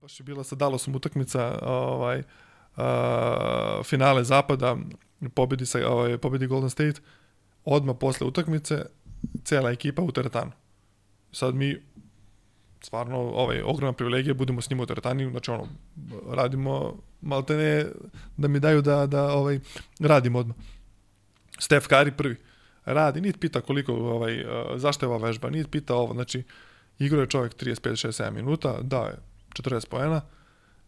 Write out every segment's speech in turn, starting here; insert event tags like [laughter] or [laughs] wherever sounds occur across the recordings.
Baš je bila sa Dallasom utakmica ovaj, uh, finale zapada, pobedi, sa, ovaj, pobedi Golden State, odmah posle utakmice, cela ekipa u teretanu. Sad mi stvarno ovaj, ogromna privilegija, budemo s njima u teretani, znači ono, radimo, malte ne, da mi daju da, da ovaj, radimo odmah. Stef Kari prvi radi, niti pita koliko, ovaj, zašto je ova vežba, niti pita ovo, znači, igra je čovjek 35, 67 minuta, da je 40 poena,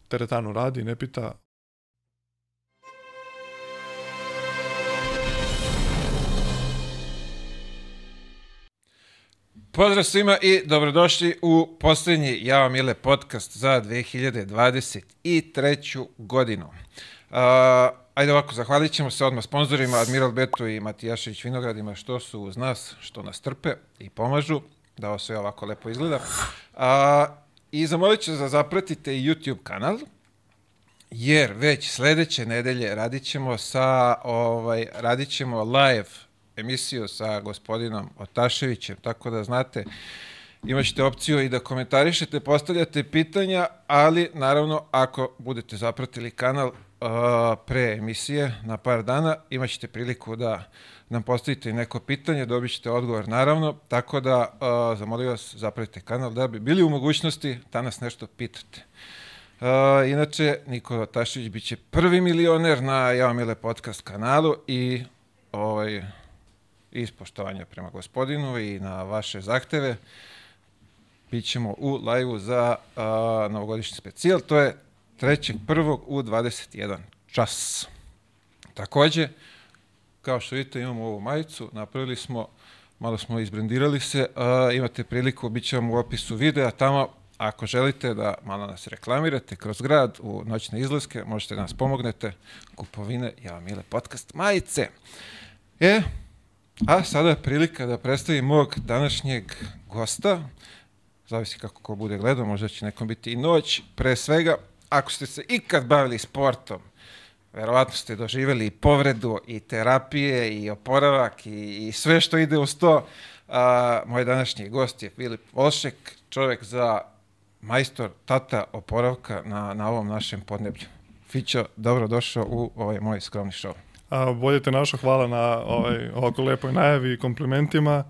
teretanu radi, ne pita, Pozdrav svima i dobrodošli u posljednji Java Mile podcast za 2023. godinu. Uh, ajde ovako, zahvalit ćemo se odmah sponsorima Admiral Betu i Matijašević Vinogradima što su uz nas, što nas trpe i pomažu da ovo sve ovako lepo izgleda. Uh, I zamolit ću da zapratite YouTube kanal, jer već sledeće nedelje radit ćemo sa, ovaj, radit ćemo live emisiju sa gospodinom Otaševićem, tako da znate, imaćete opciju i da komentarišete, postavljate pitanja, ali naravno ako budete zapratili kanal uh, pre emisije na par dana, imaćete priliku da nam postavite neko pitanje, dobit ćete odgovor naravno, tako da uh, zamolim vas zapratite kanal da bi bili u mogućnosti da nas nešto pitate. Uh, inače, Nikola Tašić biće prvi milioner na Javamile podcast kanalu i ovaj, iz poštovanja prema gospodinu i na vaše zahteve bit ćemo u live za uh, novogodišnji specijal. To je 3.1. u 21 čas. Takođe, kao što vidite imamo ovu majicu, napravili smo, malo smo izbrendirali se, uh, imate priliku, bit će vam u opisu videa, tamo ako želite da malo nas reklamirate kroz grad u noćne izlaske, možete da nas pomognete, kupovine, ja vam mile podcast majice. E, A sada je prilika da predstavim mog današnjeg gosta. Zavisi kako ko bude gledao, možda će nekom biti i noć. Pre svega, ako ste se ikad bavili sportom, verovatno ste doživjeli i povredu, i terapije, i oporavak, i, i sve što ide uz to. A, moj današnji gost je Filip Volšek, čovjek za majstor tata oporavka na, na ovom našem podneblju. Fićo, dobro došao u ovaj moj skromni show. A, bolje te našo, hvala na ovaj, ovako lepoj najavi i komplimentima.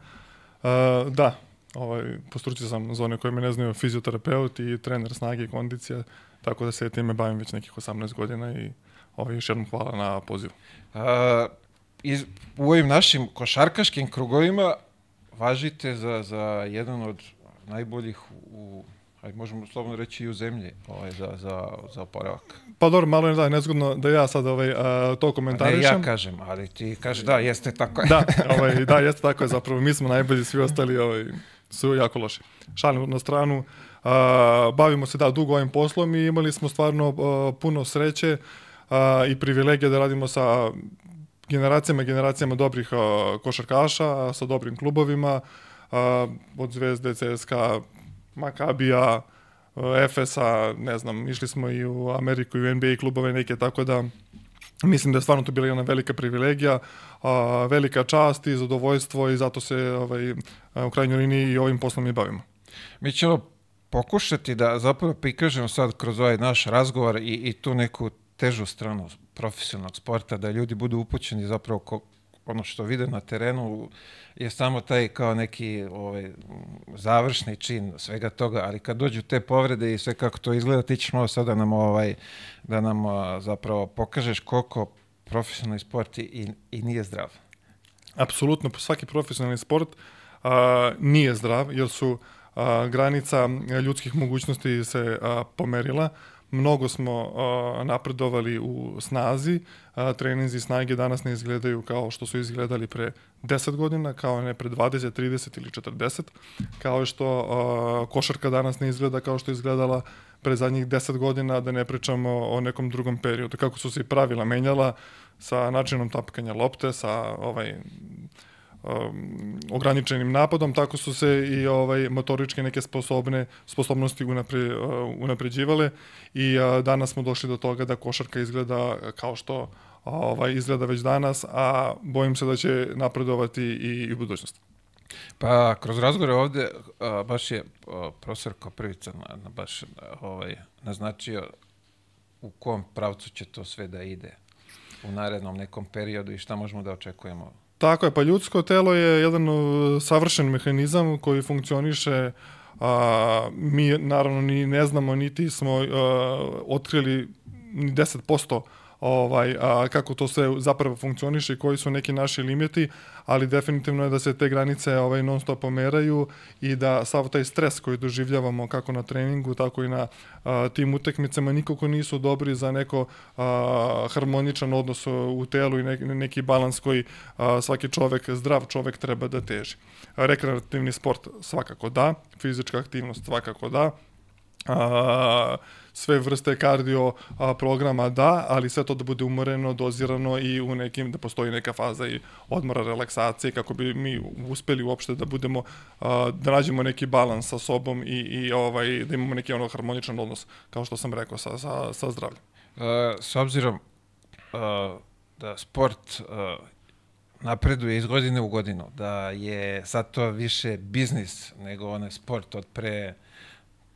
A, da, ovaj, po struci sam za one koje me ne znaju fizioterapeut i trener snage i kondicije, tako da se time bavim već nekih 18 godina i ovaj, još jednom hvala na pozivu. A, iz, u ovim našim košarkaškim krugovima važite za, za jedan od najboljih u ajde možemo slobodno reći i u zemlji ovaj, za, za, za oporavak. Pa dobro, malo je da, nezgodno da ja sad ovaj, a, to komentarišem. Ne, ja kažem, ali ti kažeš da, jeste tako. da, [laughs] ovaj, da, jeste tako je zapravo. Mi smo najbolji, svi ostali ovaj, su jako loši. Šalim na stranu, a, bavimo se da dugo ovim poslom i imali smo stvarno puno sreće i privilegije da radimo sa generacijama i generacijama dobrih košarkaša, sa dobrim klubovima, od Zvezde, CSKA, Makabija, Efesa, ne znam, išli smo i u Ameriku i u NBA klubove neke, tako da mislim da je stvarno to bila jedna velika privilegija, a, velika čast i zadovoljstvo i zato se ovaj, u krajnjoj liniji i ovim poslom i bavimo. Mi ćemo pokušati da zapravo prikažemo sad kroz ovaj naš razgovor i, i tu neku težu stranu profesionalnog sporta, da ljudi budu upućeni zapravo ko, ono što vide na terenu je samo taj kao neki ovaj, završni čin svega toga, ali kad dođu te povrede i sve kako to izgleda, ti ćeš malo sada da nam, ovaj, da nam zapravo pokažeš koliko profesionalni sport i, i nije zdrav. Apsolutno, svaki profesionalni sport a, nije zdrav, jer su a, granica ljudskih mogućnosti se a, pomerila. Mnogo smo uh, napredovali u snazi, uh, treninzi snage danas ne izgledaju kao što su izgledali pre 10 godina, kao ne pre 20, 30 ili 40, kao što uh, košarka danas ne izgleda kao što izgledala pre zadnjih 10 godina, da ne pričamo o nekom drugom periodu, kako su se i pravila menjala sa načinom tapkanja lopte, sa ovaj um, ograničenim napadom, tako su se i ovaj motoričke neke sposobne sposobnosti unapre, uh, unapređivale i uh, danas smo došli do toga da košarka izgleda kao što ovaj izgleda već danas, a bojim se da će napredovati i, i u budućnosti. Pa, kroz razgovore ovde, a, baš je a, profesor Koprivica na, na baš a, ovaj, naznačio u kom pravcu će to sve da ide u narednom nekom periodu i šta možemo da očekujemo. Tako je, pa ljudsko telo je jedan uh, savršen mehanizam koji funkcioniše a, mi naravno ni ne znamo niti smo uh, otkrili ni 10% ovaj, a, kako to sve zapravo funkcioniše i koji su neki naši limiti, ali definitivno je da se te granice ovaj, non stop pomeraju i da sav taj stres koji doživljavamo kako na treningu, tako i na a, tim utekmicama nikako nisu dobri za neko a, harmoničan odnos u telu i neki, neki balans koji a, svaki čovek, zdrav čovek treba da teži. Rekreativni sport svakako da, fizička aktivnost svakako da, a, sve vrste kardio a, programa da, ali sve to da bude umoreno, dozirano i u nekim, da postoji neka faza i odmora, relaksacije, kako bi mi uspeli uopšte da budemo, a, da nađemo neki balans sa sobom i, i ovaj, da imamo neki ono harmoničan odnos, kao što sam rekao, sa, sa, sa zdravljem. Uh, s obzirom uh, da sport uh, napreduje iz godine u godinu, da je sad to više biznis nego onaj sport od pre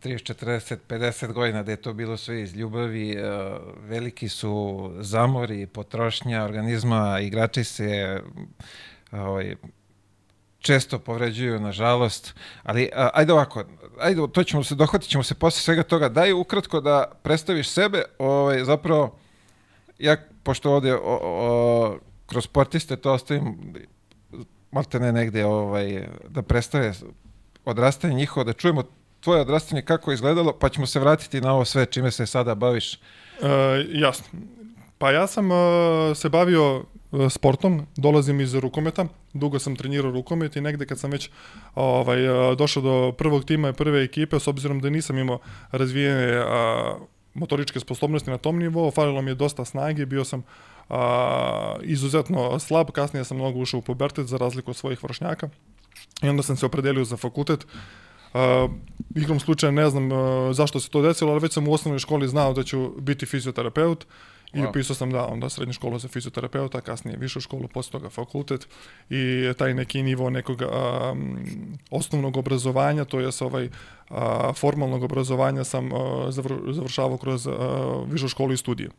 30, 40, 50 godina da je to bilo sve iz ljubavi, e, veliki su zamori, potrošnja organizma, igrači se ovaj, često povređuju, nažalost, ali ajde ovako, ajde, to ćemo se, dohvatit ćemo se posle svega toga, daj ukratko da predstaviš sebe, ovaj, zapravo, ja, pošto ovde o, o, kroz sportiste to ostavim malte ne negde ovaj, da predstave odrastanje njihovo, da čujemo tvoje odrastanje kako je izgledalo, pa ćemo se vratiti na ovo sve čime se sada baviš. E, jasno. Pa ja sam uh, se bavio uh, sportom, dolazim iz rukometa, dugo sam trenirao rukomet i negde kad sam već ovaj, uh, došao do prvog tima i prve ekipe, s obzirom da nisam imao razvijene uh, motoričke sposobnosti na tom nivou, falilo mi je dosta snage, bio sam uh, izuzetno slab, kasnije sam mnogo ušao u pubertet za razliku od svojih vršnjaka i onda sam se opredelio za fakultet, uh, igrom slučaja ne znam uh, zašto se to desilo, ali već sam u osnovnoj školi znao da ću biti fizioterapeut i wow. upisao sam da onda srednju školu za fizioterapeuta, kasnije višu školu, posle toga fakultet i taj neki nivo nekog um, osnovnog obrazovanja, to je ovaj uh, formalnog obrazovanja sam uh, zavr, završavao kroz uh, višu školu i studije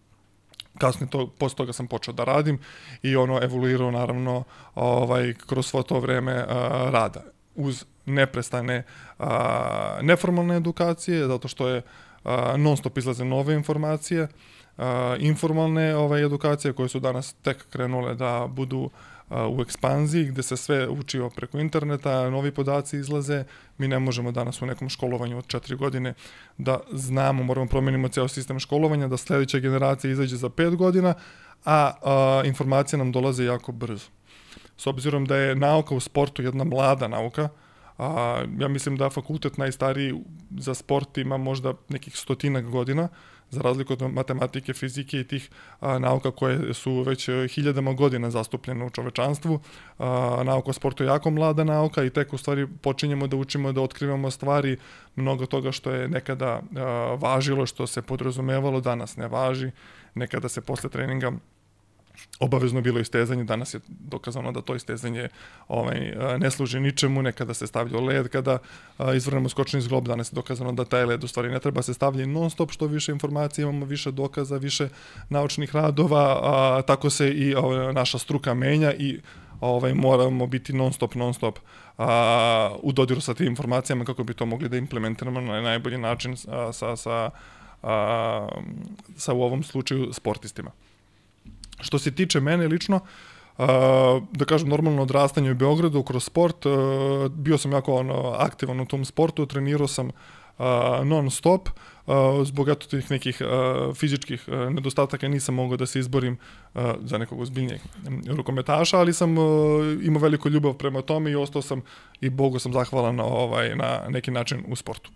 kasnije to, posle toga sam počeo da radim i ono evoluirao naravno ovaj, kroz svo to vreme uh, rada uz neprestane a, neformalne edukacije, zato što je a, non stop izlaze nove informacije, a, informalne ovaj, edukacije koje su danas tek krenule da budu a, u ekspanziji, gde se sve uči preko interneta, novi podaci izlaze, mi ne možemo danas u nekom školovanju od četiri godine da znamo, moramo promenimo ceo sistem školovanja, da sledeća generacija izađe za pet godina, a, a informacije nam dolaze jako brzo. S obzirom da je nauka u sportu jedna mlada nauka, a, ja mislim da fakultet najstariji za sport ima možda nekih stotinak godina, za razliku od matematike, fizike i tih a, nauka koje su već hiljadama godina zastupljene u čovečanstvu. A, nauka o sportu je jako mlada nauka i tek u stvari počinjemo da učimo da otkrivamo stvari, mnogo toga što je nekada a, važilo, što se podrazumevalo, danas ne važi, nekada se posle treninga obavezno bilo istezanje, danas je dokazano da to istezanje ovaj, ne služi ničemu, nekada se stavlja led, kada izvrnemo skočni zglob, danas je dokazano da taj led u stvari ne treba. Se stavljati non stop, što više informacija, imamo više dokaza, više naučnih radova, a, tako se i ovaj, naša struka menja i ovaj, moramo biti non stop, non stop a, u dodiru sa tim informacijama kako bi to mogli da implementiramo na najbolji način a, sa, sa, a, sa u ovom slučaju sportistima. Što se tiče mene lično, Uh, da kažem, normalno odrastanje u Beogradu kroz sport, bio sam jako ono, aktivan u tom sportu, trenirao sam uh, non stop, zbog eto tih nekih fizičkih nedostataka nisam mogao da se izborim za nekog ozbiljnijeg rukometaša, ali sam imao veliku ljubav prema tome i ostao sam i Bogu sam zahvalan ovaj, na neki način u sportu.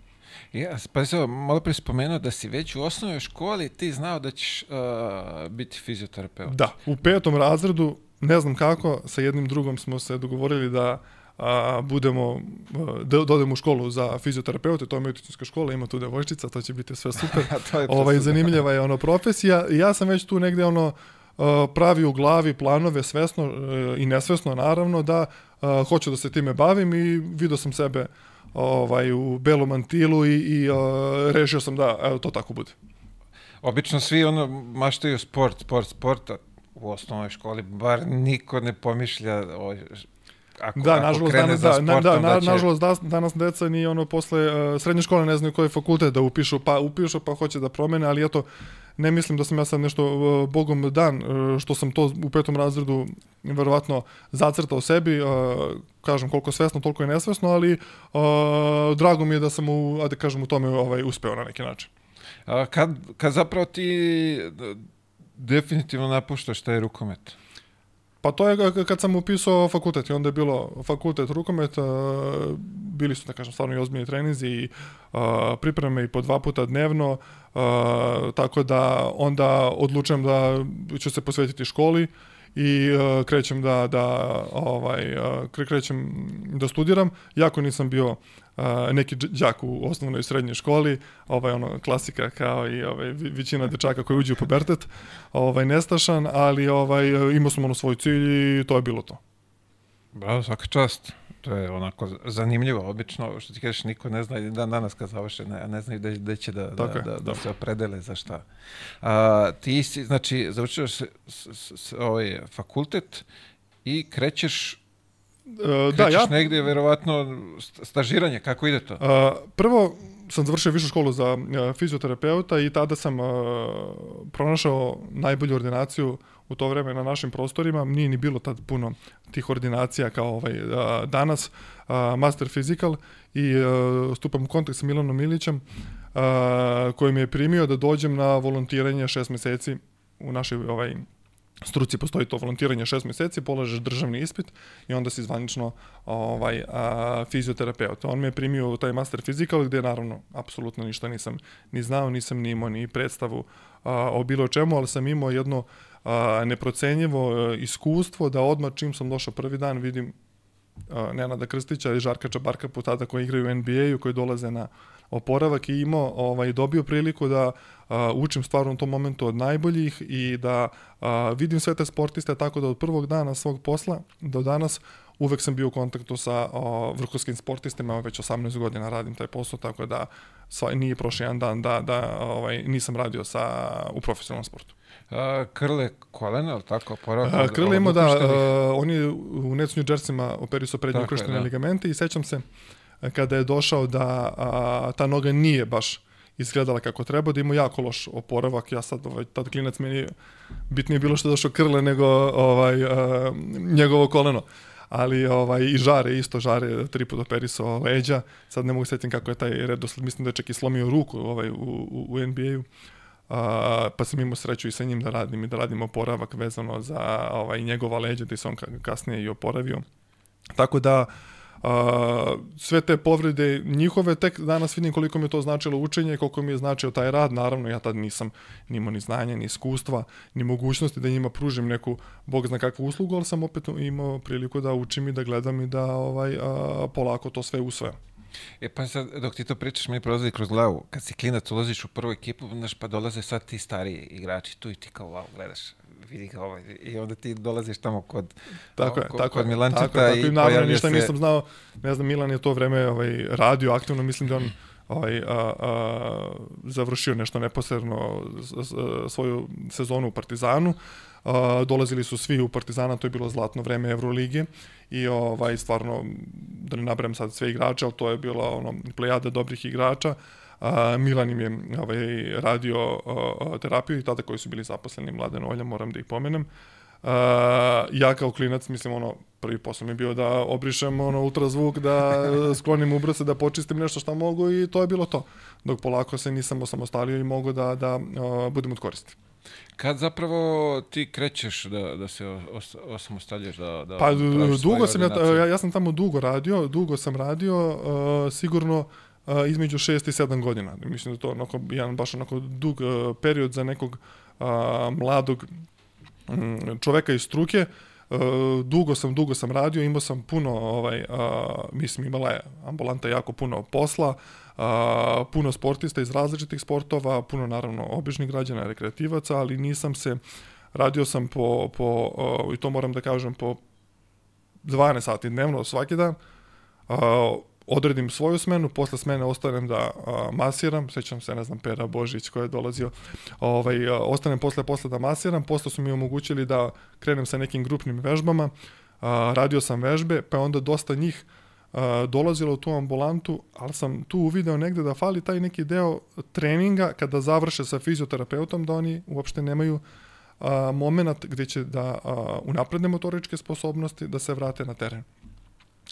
Ja, pa se malo pre spomenuo da si već u osnovnoj školi ti znao da ćeš uh, biti fizioterapeut. Da, u petom razredu, ne znam kako, sa jednim drugom smo se dogovorili da a, budemo, da, da odemo u školu za fizioterapeute, to je medicinska škola, ima tu devojčica, to će biti sve super. [laughs] je ovaj, zanimljiva je ono profesija. Ja sam već tu negde ono, pravi u glavi planove svesno i nesvesno naravno da uh, hoću da se time bavim i video sam sebe ovaj, u belom mantilu i, i uh, rešio sam da evo, to tako bude. Obično svi ono maštaju sport, sport, sport, u osnovnoj školi bar niko ne pomišlja o ako, da, ako nažalost, danas, da, sportom, da, na, da će... nažalost, da, danas deca ni ono posle uh, srednje škole ne znaju koji fakultet da upišu, pa upišu pa hoće da promene, ali eto, ne mislim da sam ja sad nešto uh, bogom dan, uh, što sam to u petom razredu verovatno zacrtao sebi, uh, kažem koliko svesno, toliko i nesvesno, ali uh, drago mi je da sam u, ajde kažem, u tome ovaj, uspeo na neki način. A, kad, kad zapravo ti definitivno napuštaš taj rukomet? Pa to je kad sam upisao fakultet i onda je bilo fakultet rukomet, uh, bili su, da kažem, stvarno i ozbiljni treninzi i pripreme i po dva puta dnevno, tako da onda odlučujem da ću se posvetiti školi i krećem da, da ovaj, kre- krećem da studiram, jako nisam bio uh, neki đak u osnovnoj i srednjoj školi, ovaj ono klasika kao i ovaj većina dečaka koji uđu u pubertet, ovaj nestašan, ali ovaj imao sam ono svoj cilj i to je bilo to. Bravo, svaka čast. To je onako zanimljivo, obično, što ti kažeš, niko ne zna, i dan danas kad završe, ne, ne znaju gde će da, da, je, da, da da. se opredele za šta. A, ti si, znači, završio se s, s, s, ovaj fakultet i krećeš, E, da, ja negdje, verovatno, st- stažiranje, kako ide to? A, prvo sam završio višu školu za a, fizioterapeuta i tada sam a, pronašao najbolju ordinaciju u to vreme na našim prostorima. Nije ni bilo tad puno tih ordinacija kao ovaj, a, danas. A, master physical i a, stupam u kontakt sa Milanom Milićem a, koji me je primio da dođem na volontiranje šest meseci u našoj ovaj, struci postoji to volontiranje šest meseci, polažeš državni ispit i onda si zvanično ovaj, a, fizioterapeut. On me je primio u taj master physical gde naravno apsolutno ništa nisam ni znao, nisam ni imao ni predstavu a, o bilo čemu, ali sam imao jedno a, neprocenjivo a, iskustvo da odmah čim sam došao prvi dan vidim a, Nenada Krstića i Žarka Čabarka po tada koji igraju u NBA-u, koji dolaze na oporavak i imao ovaj dobio priliku da a, učim stvarno u tom momentu od najboljih i da a, vidim sve te sportiste tako da od prvog dana svog posla do danas uvek sam bio u kontaktu sa o, vrhunskim sportistima, već 18 godina radim taj posao, tako da sva, nije prošao jedan dan da, da ovaj, nisam radio sa, u profesionalnom sportu. A, krle kolena, ali tako? Oporavak A, od- Krle ima da, a, on je u Nets New Jerseyma operisao prednje ukrštene da. ligamente i sećam se kada je došao da a, ta noga nije baš izgledala kako treba, da ima jako loš oporavak. Ja sad, ovaj, tad klinac meni bitnije bilo što je došao Krle nego ovaj, a, njegovo koleno. Ali ovaj, i žare, isto žare, tri put operisao leđa. Sad ne mogu setim kako je taj redosled, mislim da je čak i slomio ruku ovaj, u, u, u NBA-u. A, pa sam imao sreću i sa njim da radim i da radim oporavak vezano za ovaj, njegova leđa, da se on ka- kasnije i oporavio. Tako da, a, sve te povrede njihove, tek danas vidim koliko mi je to značilo učenje, koliko mi je značio taj rad, naravno ja tad nisam ni imao ni znanja, ni iskustva, ni mogućnosti da njima pružim neku, bog zna kakvu uslugu, ali sam opet imao priliku da učim i da gledam i da ovaj, a, polako to sve usvajam. E pa sad, dok ti to pričaš, mi prolazi kroz glavu. Kad si klinac, ulaziš u prvu ekipu, znaš, pa dolaze sad ti stariji igrači tu i ti kao, wow, gledaš, vidi ga ovaj. I onda ti dolaziš tamo kod, Tako je, kod, tako kod Milančeta tako, tako, i naravno ništa se... nisam znao, ne znam, Milan je to vreme ovaj, radio aktivno, mislim da on ovaj, a, a, završio nešto neposredno svoju sezonu u Partizanu, a, dolazili su svi u Partizana, to je bilo zlatno vreme Evrolige i ovaj, stvarno, da ne nabrem sad sve igrače, ali to je bila ono, plejada dobrih igrača, A, Milan im je ovaj, radio terapiju i tada koji su bili zaposleni Mladen Olja, moram da ih pomenem. Uh, ja kao klinac, mislim, ono, prvi posao mi je bio da obrišem ono, ultrazvuk, da sklonim ubrse, da počistim nešto što mogu i to je bilo to. Dok polako se nisam osamostalio i mogu da, da uh, budem od koristi. Kad zapravo ti krećeš da, da se os, osamostaljaš, da, da Pa dugo sam ja, ordinacije? ja, ja sam tamo dugo radio, dugo sam radio, uh, sigurno uh, između 6 i 7 godina. Mislim da je to onako, jedan baš onako dug uh, period za nekog uh, mladog mm, čoveka iz struke. Uh, dugo sam, dugo sam radio, imao sam puno, ovaj, uh, mislim imala je ambulanta jako puno posla, uh, puno sportista iz različitih sportova, puno naravno običnih građana, rekreativaca, ali nisam se, radio sam po, po uh, i to moram da kažem, po 12 sati dnevno svaki dan, uh, odredim svoju smenu, posle smene ostanem da a, masiram, sećam se, ne znam, Pera Božić koji je dolazio, ovaj, a, ostanem posle posle da masiram, posle su mi omogućili da krenem sa nekim grupnim vežbama, a, radio sam vežbe, pa onda dosta njih a, dolazilo u tu ambulantu, ali sam tu uvideo negde da fali taj neki deo treninga kada završe sa fizioterapeutom, da oni uopšte nemaju a, moment gde će da a, unapredne motoričke sposobnosti da se vrate na teren.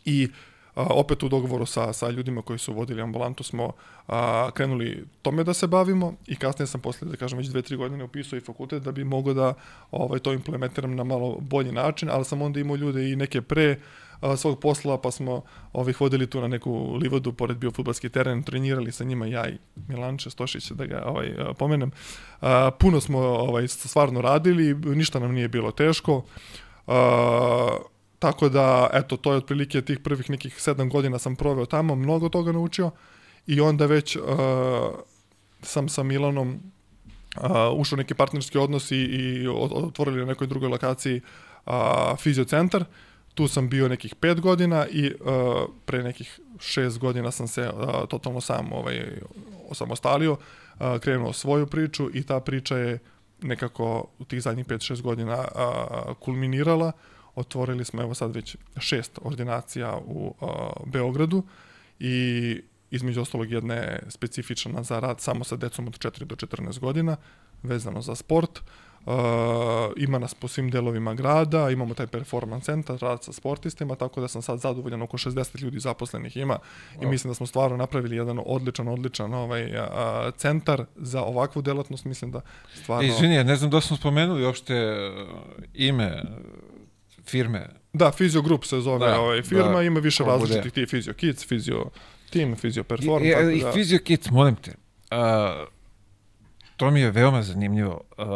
I a, opet u dogovoru sa, sa ljudima koji su vodili ambulantu smo a, krenuli tome da se bavimo i kasnije sam posle, da kažem, već dve, tri godine upisao i fakultet da bi mogao da ovaj, to implementiram na malo bolji način, ali sam onda imao ljude i neke pre svog posla, pa smo ovih vodili tu na neku livadu pored biofutbalski teren, trenirali sa njima ja i Milanče Stošić, da ga ovaj, pomenem. A, puno smo ovaj, stvarno radili, ništa nam nije bilo teško. A, Tako da, eto, to je otprilike tih prvih nekih sedam godina sam proveo tamo, mnogo toga naučio i onda već uh, sam sa Milanom uh, ušao neki partnerski odnos i, i otvorili na nekoj drugoj lokaciji uh, fiziocentar. Tu sam bio nekih pet godina i uh, pre nekih šest godina sam se uh, totalno sam ovaj, osamostalio, uh, krenuo svoju priču i ta priča je nekako u tih zadnjih 5-6 godina uh, kulminirala otvorili smo evo sad već šest ordinacija u uh, Beogradu i između ostalog jedna je specifična za rad samo sa decom od 4 do 14 godina, vezano za sport. Uh, ima nas po svim delovima grada, imamo taj performance centar, rad sa sportistima, tako da sam sad zadovoljan, oko 60 ljudi zaposlenih ima wow. i mislim da smo stvarno napravili jedan odličan, odličan ovaj, a, centar za ovakvu delatnost, mislim da stvarno... Izvini, ne znam da smo spomenuli uopšte ime firme. Da, Physio Group se zove da, ovaj, firma, da, ima više različitih ti Physio Kids, Physio Team, Physio Perform. I, i, i da. Physio Kids, molim te, uh, to mi je veoma zanimljivo. Uh,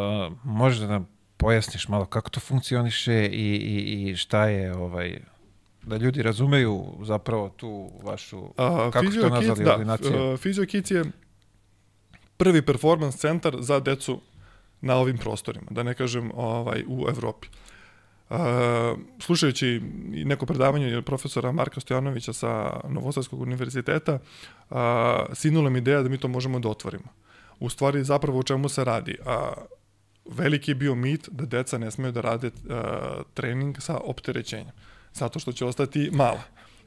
možeš da nam pojasniš malo kako to funkcioniše i, i, i šta je ovaj da ljudi razumeju zapravo tu vašu, uh, kako to nazvali ordinacije? Da, uh, Physio Kids je prvi performance centar za decu na ovim prostorima, da ne kažem ovaj, u Evropi. Uh, Uh, slušajući neko predavanje profesora Marka Stojanovića sa Novosadskog univerziteta, uh, sinula mi ideja da mi to možemo da otvorimo. U stvari, zapravo o čemu se radi? A, veliki je bio mit da deca ne smeju da rade uh, trening sa opterećenjem, zato što će ostati mala.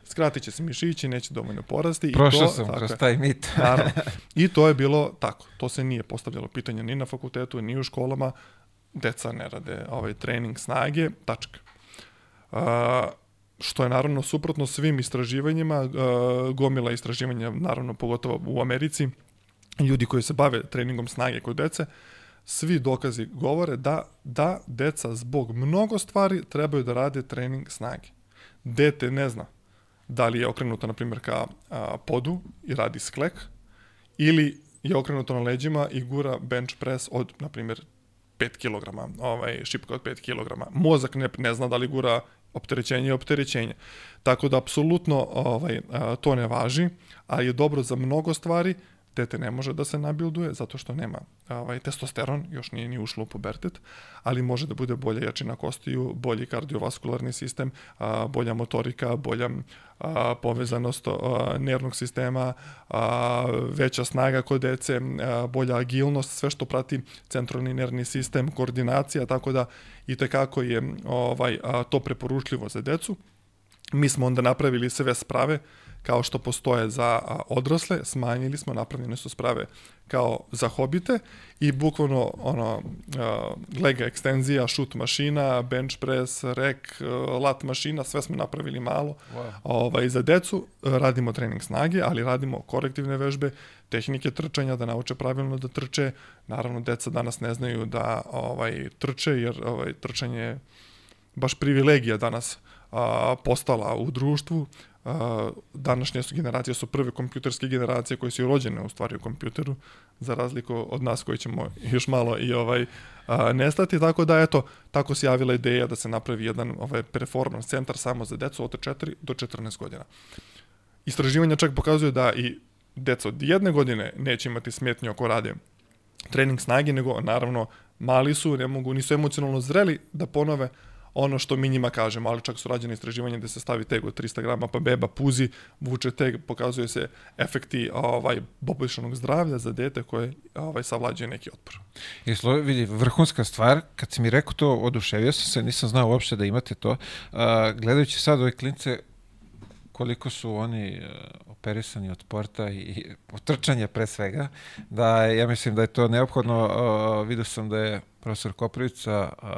Skratit će se mišići, neće dovoljno porasti. Prošao i to, sam tako, kroz taj mit. [laughs] naravno. I to je bilo tako. To se nije postavljalo pitanje ni na fakultetu, ni u školama deca ne rade ovaj trening snage, tačka. Uh, što je naravno suprotno svim istraživanjima, uh, gomila istraživanja, naravno pogotovo u Americi, ljudi koji se bave treningom snage kod dece, svi dokazi govore da, da deca zbog mnogo stvari trebaju da rade trening snage. Dete ne zna da li je okrenuto, na primjer, ka a, podu i radi sklek, ili je okrenuto na leđima i gura bench press od, na primjer, 5 kg, ovaj, šipka od 5 kg. Mozak ne, ne zna da li gura opterećenje i opterećenje. Tako da apsolutno ovaj, to ne važi, a je dobro za mnogo stvari, dete ne može da se nabilduje zato što nema ovaj, testosteron, još nije ni ušlo u pubertet, ali može da bude bolja jačina kostiju, bolji kardiovaskularni sistem, a, bolja motorika, bolja a, povezanost a, nervnog sistema, a, veća snaga kod dece, a, bolja agilnost, sve što prati centralni nervni sistem, koordinacija, tako da i tekako je ovaj, a, to preporučljivo za decu. Mi smo onda napravili sve sprave, kao što postoje za odrasle, smanjili smo, napravljene su sprave kao za hobite i bukvalno ono, lega ekstenzija, šut mašina, bench press, rek, lat mašina, sve smo napravili malo. Wow. Ovaj, za decu radimo trening snage, ali radimo korektivne vežbe, tehnike trčanja, da nauče pravilno da trče. Naravno, deca danas ne znaju da ovaj trče, jer ovaj, trčanje je baš privilegija danas a, postala u društvu današnje su generacije su prve kompjuterske generacije koje su rođene u stvari u kompjuteru, za razliku od nas koji ćemo još malo i ovaj a, nestati, tako da eto, tako se javila ideja da se napravi jedan ovaj performance centar samo za decu od 4 do 14 godina. Istraživanja čak pokazuju da i deca od jedne godine neće imati smetnje oko rade trening snage, nego naravno mali su, ne mogu, nisu emocionalno zreli da ponove, ono što mi njima kažemo, ali čak su rađene istraživanja gde se stavi teg od 300 grama, pa beba puzi, vuče teg, pokazuje se efekti ovaj, poboljšanog zdravlja za dete koje ovaj, savlađuje neki otpor. I slo, vidi, vrhunska stvar, kad si mi rekao to, oduševio sam se, nisam znao uopšte da imate to. A, gledajući sad ove klince, koliko su oni uh, operisani od sporta i od trčanja pre svega, da ja mislim da je to neophodno. Uh, vidio sam da je profesor Koprivica uh,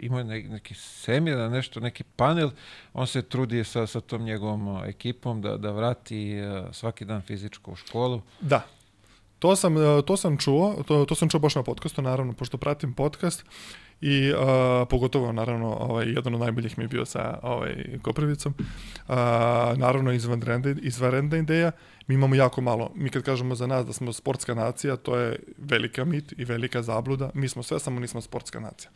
imao ne, neki semir, nešto, neki panel, on se trudi sa, sa tom njegovom ekipom da, da vrati uh, svaki dan fizičko u školu. Da, to sam, to sam čuo, to, to sam čuo baš na podcastu, naravno, pošto pratim podcast i uh, pogotovo naravno ovaj jedan od najboljih mi je bio sa ovaj Koprivicom. Uh, naravno izvanredna izvanredna ideja. Mi imamo jako malo. Mi kad kažemo za nas da smo sportska nacija, to je velika mit i velika zabluda. Mi smo sve samo nismo sportska nacija.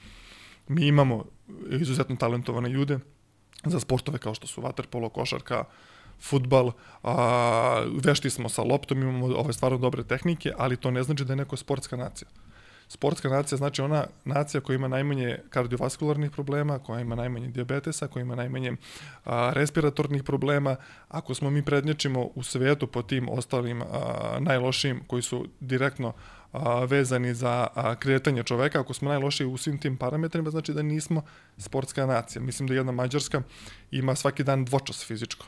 Mi imamo izuzetno talentovane ljude za sportove kao što su vaterpolo, košarka, futbal, a, vešti smo sa loptom, imamo ove stvarno dobre tehnike, ali to ne znači da je neko sportska nacija. Sportska nacija znači ona nacija koja ima najmanje kardiovaskularnih problema, koja ima najmanje diabetesa, koja ima najmanje a, respiratornih problema. Ako smo mi prednječimo u svetu po tim ostalim a, najlošijim koji su direktno a, vezani za a, kretanje čoveka, ako smo najlošiji u svim tim parametrima, znači da nismo sportska nacija. Mislim da jedna Mađarska ima svaki dan dvočas fizičko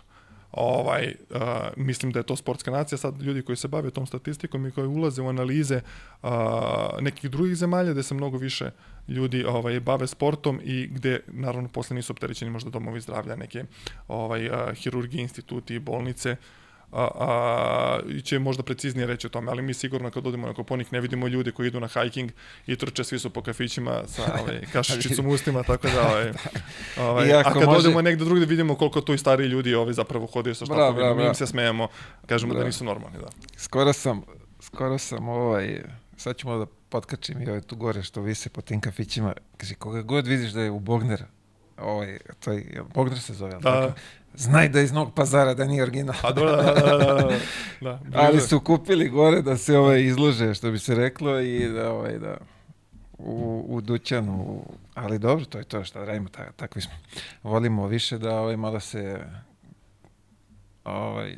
ovaj, uh, mislim da je to sportska nacija, sad ljudi koji se bave tom statistikom i koji ulaze u analize uh, nekih drugih zemalja gde se mnogo više ljudi ovaj, bave sportom i gde naravno posle nisu opterećeni možda domovi zdravlja, neke ovaj, uh, hirurgije, instituti, bolnice, a, a, će možda preciznije reći o tome, ali mi sigurno kad odemo na Koponik ne vidimo ljude koji idu na hiking i trče, svi su po kafićima sa [laughs] ovaj, kašičicom ustima, tako da, ovaj, [laughs] ovaj, a kad može... odemo negde drugde vidimo koliko tu i stariji ljudi ovaj, zapravo hodaju sa štapovima, mi im se smejemo, kažemo da bra. da nisu normalni. Da. Skoro sam, skoro sam ovaj, sad ćemo da potkačim i ovaj tu gore što vise po tim kafićima, kaže koga god vidiš da je u Bogner, ovaj, to je, Bogner se zove, da. tako? Znaj da iz Novog pazara da nije original. A da, da, da, da, da, da. [laughs] Ali su kupili gore da se ovaj izlože, što bi se reklo, i da, ovaj, da, u, u dućanu. Ali dobro, to je to šta radimo, ta, takvi smo. Volimo više da ovaj, malo se ovaj,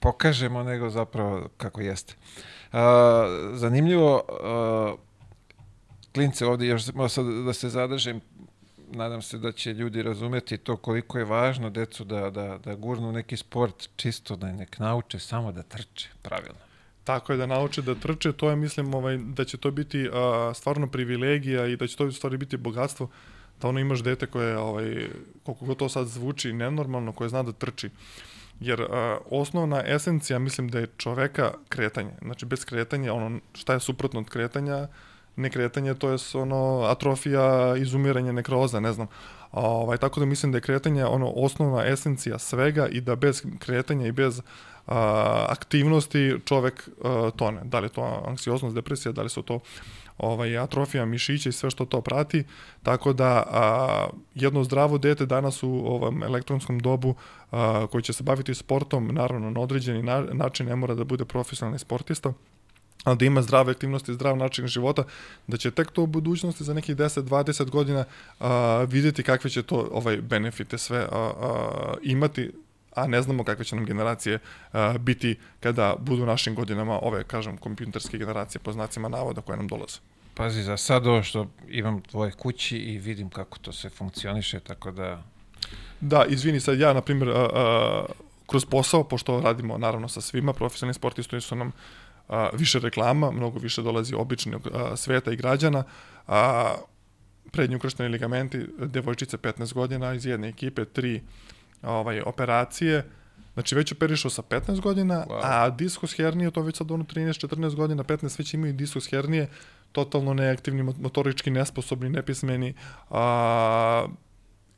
pokažemo nego zapravo kako jeste. Uh, zanimljivo, uh, klince ovdje, još sad da se zadržem nadam se da će ljudi razumeti to koliko je važno decu da, da, da gurnu neki sport čisto da nek nauče samo da trče pravilno. Tako je da nauče da trče, to je mislim ovaj, da će to biti a, stvarno privilegija i da će to stvari biti bogatstvo da ono imaš dete koje, ovaj, koliko god to sad zvuči nenormalno, koje zna da trči. Jer a, osnovna esencija, mislim da je čoveka kretanje. Znači, bez kretanja, ono, šta je suprotno od kretanja, nekretanje, to je ono atrofija, izumiranje, nekroza, ne znam. Ovaj, tako da mislim da je kretanje ono osnovna esencija svega i da bez kretanja i bez a, aktivnosti čovek a, tone. Da li je to anksioznost, depresija, da li su to ovaj, atrofija mišića i sve što to prati, tako da a, jedno zdravo dete danas u ovom elektronskom dobu a, koji će se baviti sportom, naravno na određeni na, način ne mora da bude profesionalni sportista, ali da ima zdrave aktivnosti, zdrav način života, da će tek to u budućnosti za nekih 10-20 godina a, videti kakve će to ovaj benefite sve a, a, imati a ne znamo kakve će nam generacije a, biti kada budu našim godinama ove, kažem, kompjuterske generacije po znacima navoda koje nam dolaze. Pazi, za sad ovo što imam tvoje kući i vidim kako to sve funkcioniše, tako da... Da, izvini, sad ja, na primjer, a, a, kroz posao, pošto radimo naravno sa svima, profesionalni sportisti su nam a, više reklama, mnogo više dolazi običnog a, sveta i građana, a prednji ukršteni ligamenti, devojčice 15 godina iz jedne ekipe, tri ovaj, operacije, Znači već operišu sa 15 godina, wow. a diskus hernije, to već sad ono 13-14 godina, 15 već imaju diskus hernije, totalno neaktivni, motorički nesposobni, nepismeni, a,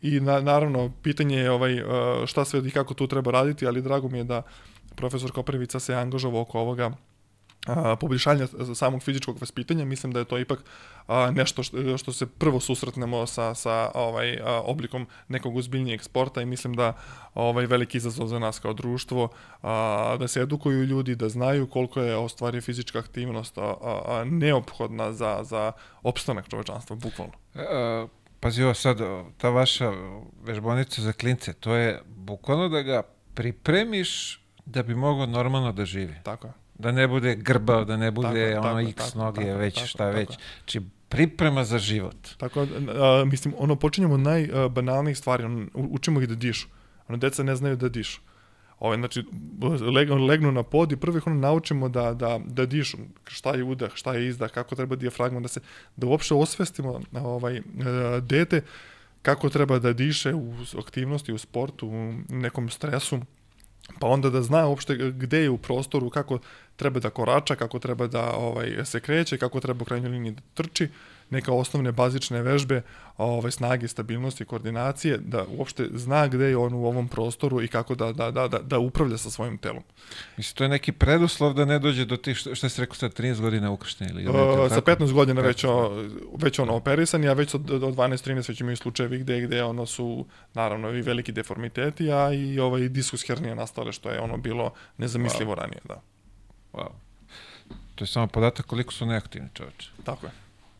i na, naravno pitanje je ovaj, šta sve i kako tu treba raditi, ali drago mi je da profesor Koprivica se angažovao oko ovoga a, poboljšanja samog fizičkog vaspitanja, mislim da je to ipak a, nešto što, što se prvo susretnemo sa, sa ovaj, a, oblikom nekog uzbiljnijeg sporta i mislim da ovaj veliki izazov za nas kao društvo a, da se edukuju ljudi, da znaju koliko je ostvari fizička aktivnost a, a, a neophodna za, za opstanak čovečanstva, bukvalno. E, pazi ovo sad, ta vaša vežbonica za klince, to je bukvalno da ga pripremiš da bi mogao normalno da živi. Tako je. Da ne bude grbav, da ne bude Tako, ono tako, x tako, noge, tako, već tako, šta tako. već. Znači, priprema za život. Tako, a, mislim, ono, počinjemo od najbanalnijih stvari, ono, učimo ih da dišu. Ono, deca ne znaju da dišu. Ove, znači, leg, legnu na pod i prvo ih ono naučimo da, da, da dišu, šta je udah, šta je izdah, kako treba dijafragma, da se, da uopšte osvestimo ovaj, e, dete kako treba da diše u aktivnosti, u sportu, u nekom stresu, pa onda da zna uopšte gde je u prostoru, kako treba da korača, kako treba da ovaj se kreće, kako treba u krajnjoj liniji da trči, neka osnovne bazične vežbe, ovaj snage, stabilnosti, koordinacije, da uopšte zna gde je on u ovom prostoru i kako da, da, da, da, da upravlja sa svojim telom. Mislim, to je neki preduslov da ne dođe do tih, što, što si rekao sad, 13 godina ukrštene ili Uh, sa tako? 15 godina već, 15, o, već ono operisan, a već od, od 12-13 već imaju slučajevi gde, gde ono su naravno i veliki deformiteti, a i ovaj diskus hernija nastale, što je ono bilo nezamislivo ranije, da. Wow. To je samo podatak koliko su neaktivni čoveče. Tako je.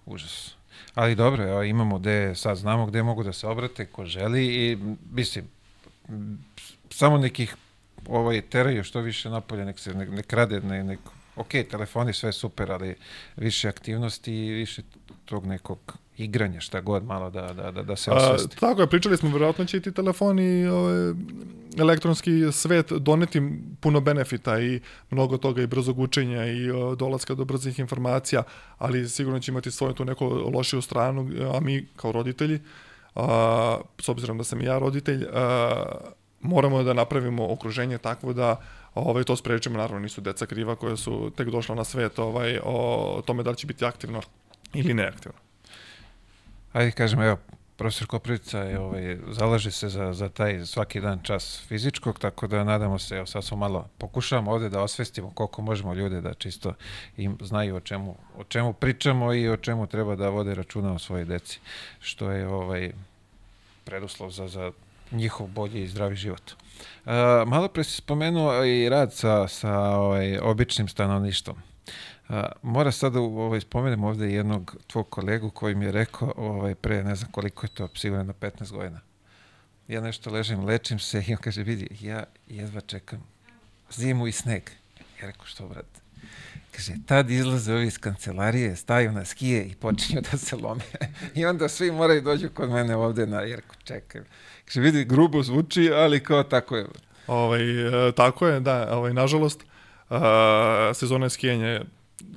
Užas. Ali dobro, evo, imamo gde, sad znamo gde mogu da se obrate, ko želi i mislim, samo nekih ovaj, teraju što više napolje, nek se nek, nek rade, ne, nek, ok, telefoni sve super, ali više aktivnosti i više tog nekog igranja, šta god, malo da, da, da, da se A, osvesti. tako je, pričali smo, verovatno će i ti telefoni ovaj, elektronski svet doneti puno benefita i mnogo toga i brzog učenja i o, dolaska do brzih informacija, ali sigurno će imati svoju tu neku lošiju stranu, a mi kao roditelji, a, s obzirom da sam i ja roditelj, a, moramo da napravimo okruženje takvo da ovaj to sprečimo naravno nisu deca kriva koja su tek došla na svet ovaj o tome da li će biti aktivno ili neaktivno. Ajde kažem, evo, profesor Koprivica je, ovaj, zalaže se za, za taj svaki dan čas fizičkog, tako da nadamo se, evo sad smo malo, pokušavamo ovde da osvestimo koliko možemo ljude da čisto im znaju o čemu, o čemu pričamo i o čemu treba da vode računa o svojoj deci, što je ovaj preduslov za, za njihov bolji i zdravi život. Uh, malo pre si spomenuo i rad sa, sa ovaj, običnim stanovništvom. A, mora sad da ovaj, spomenem ovde jednog tvog kolegu koji mi je rekao ovaj, pre ne znam koliko je to, sigurno na 15 godina. Ja nešto ležim, lečim se i on kaže, vidi, ja jedva čekam zimu i sneg. Ja rekao, što, brate? Kaže, tad izlaze ovi iz kancelarije, staju na skije i počinju da se lome. [laughs] I onda svi moraju dođu kod mene ovde na, rekao, čekaj. Kaže, vidi, grubo zvuči, ali kao tako je. Ovaj, e, tako je, da, ovaj, nažalost, uh, sezona skijanja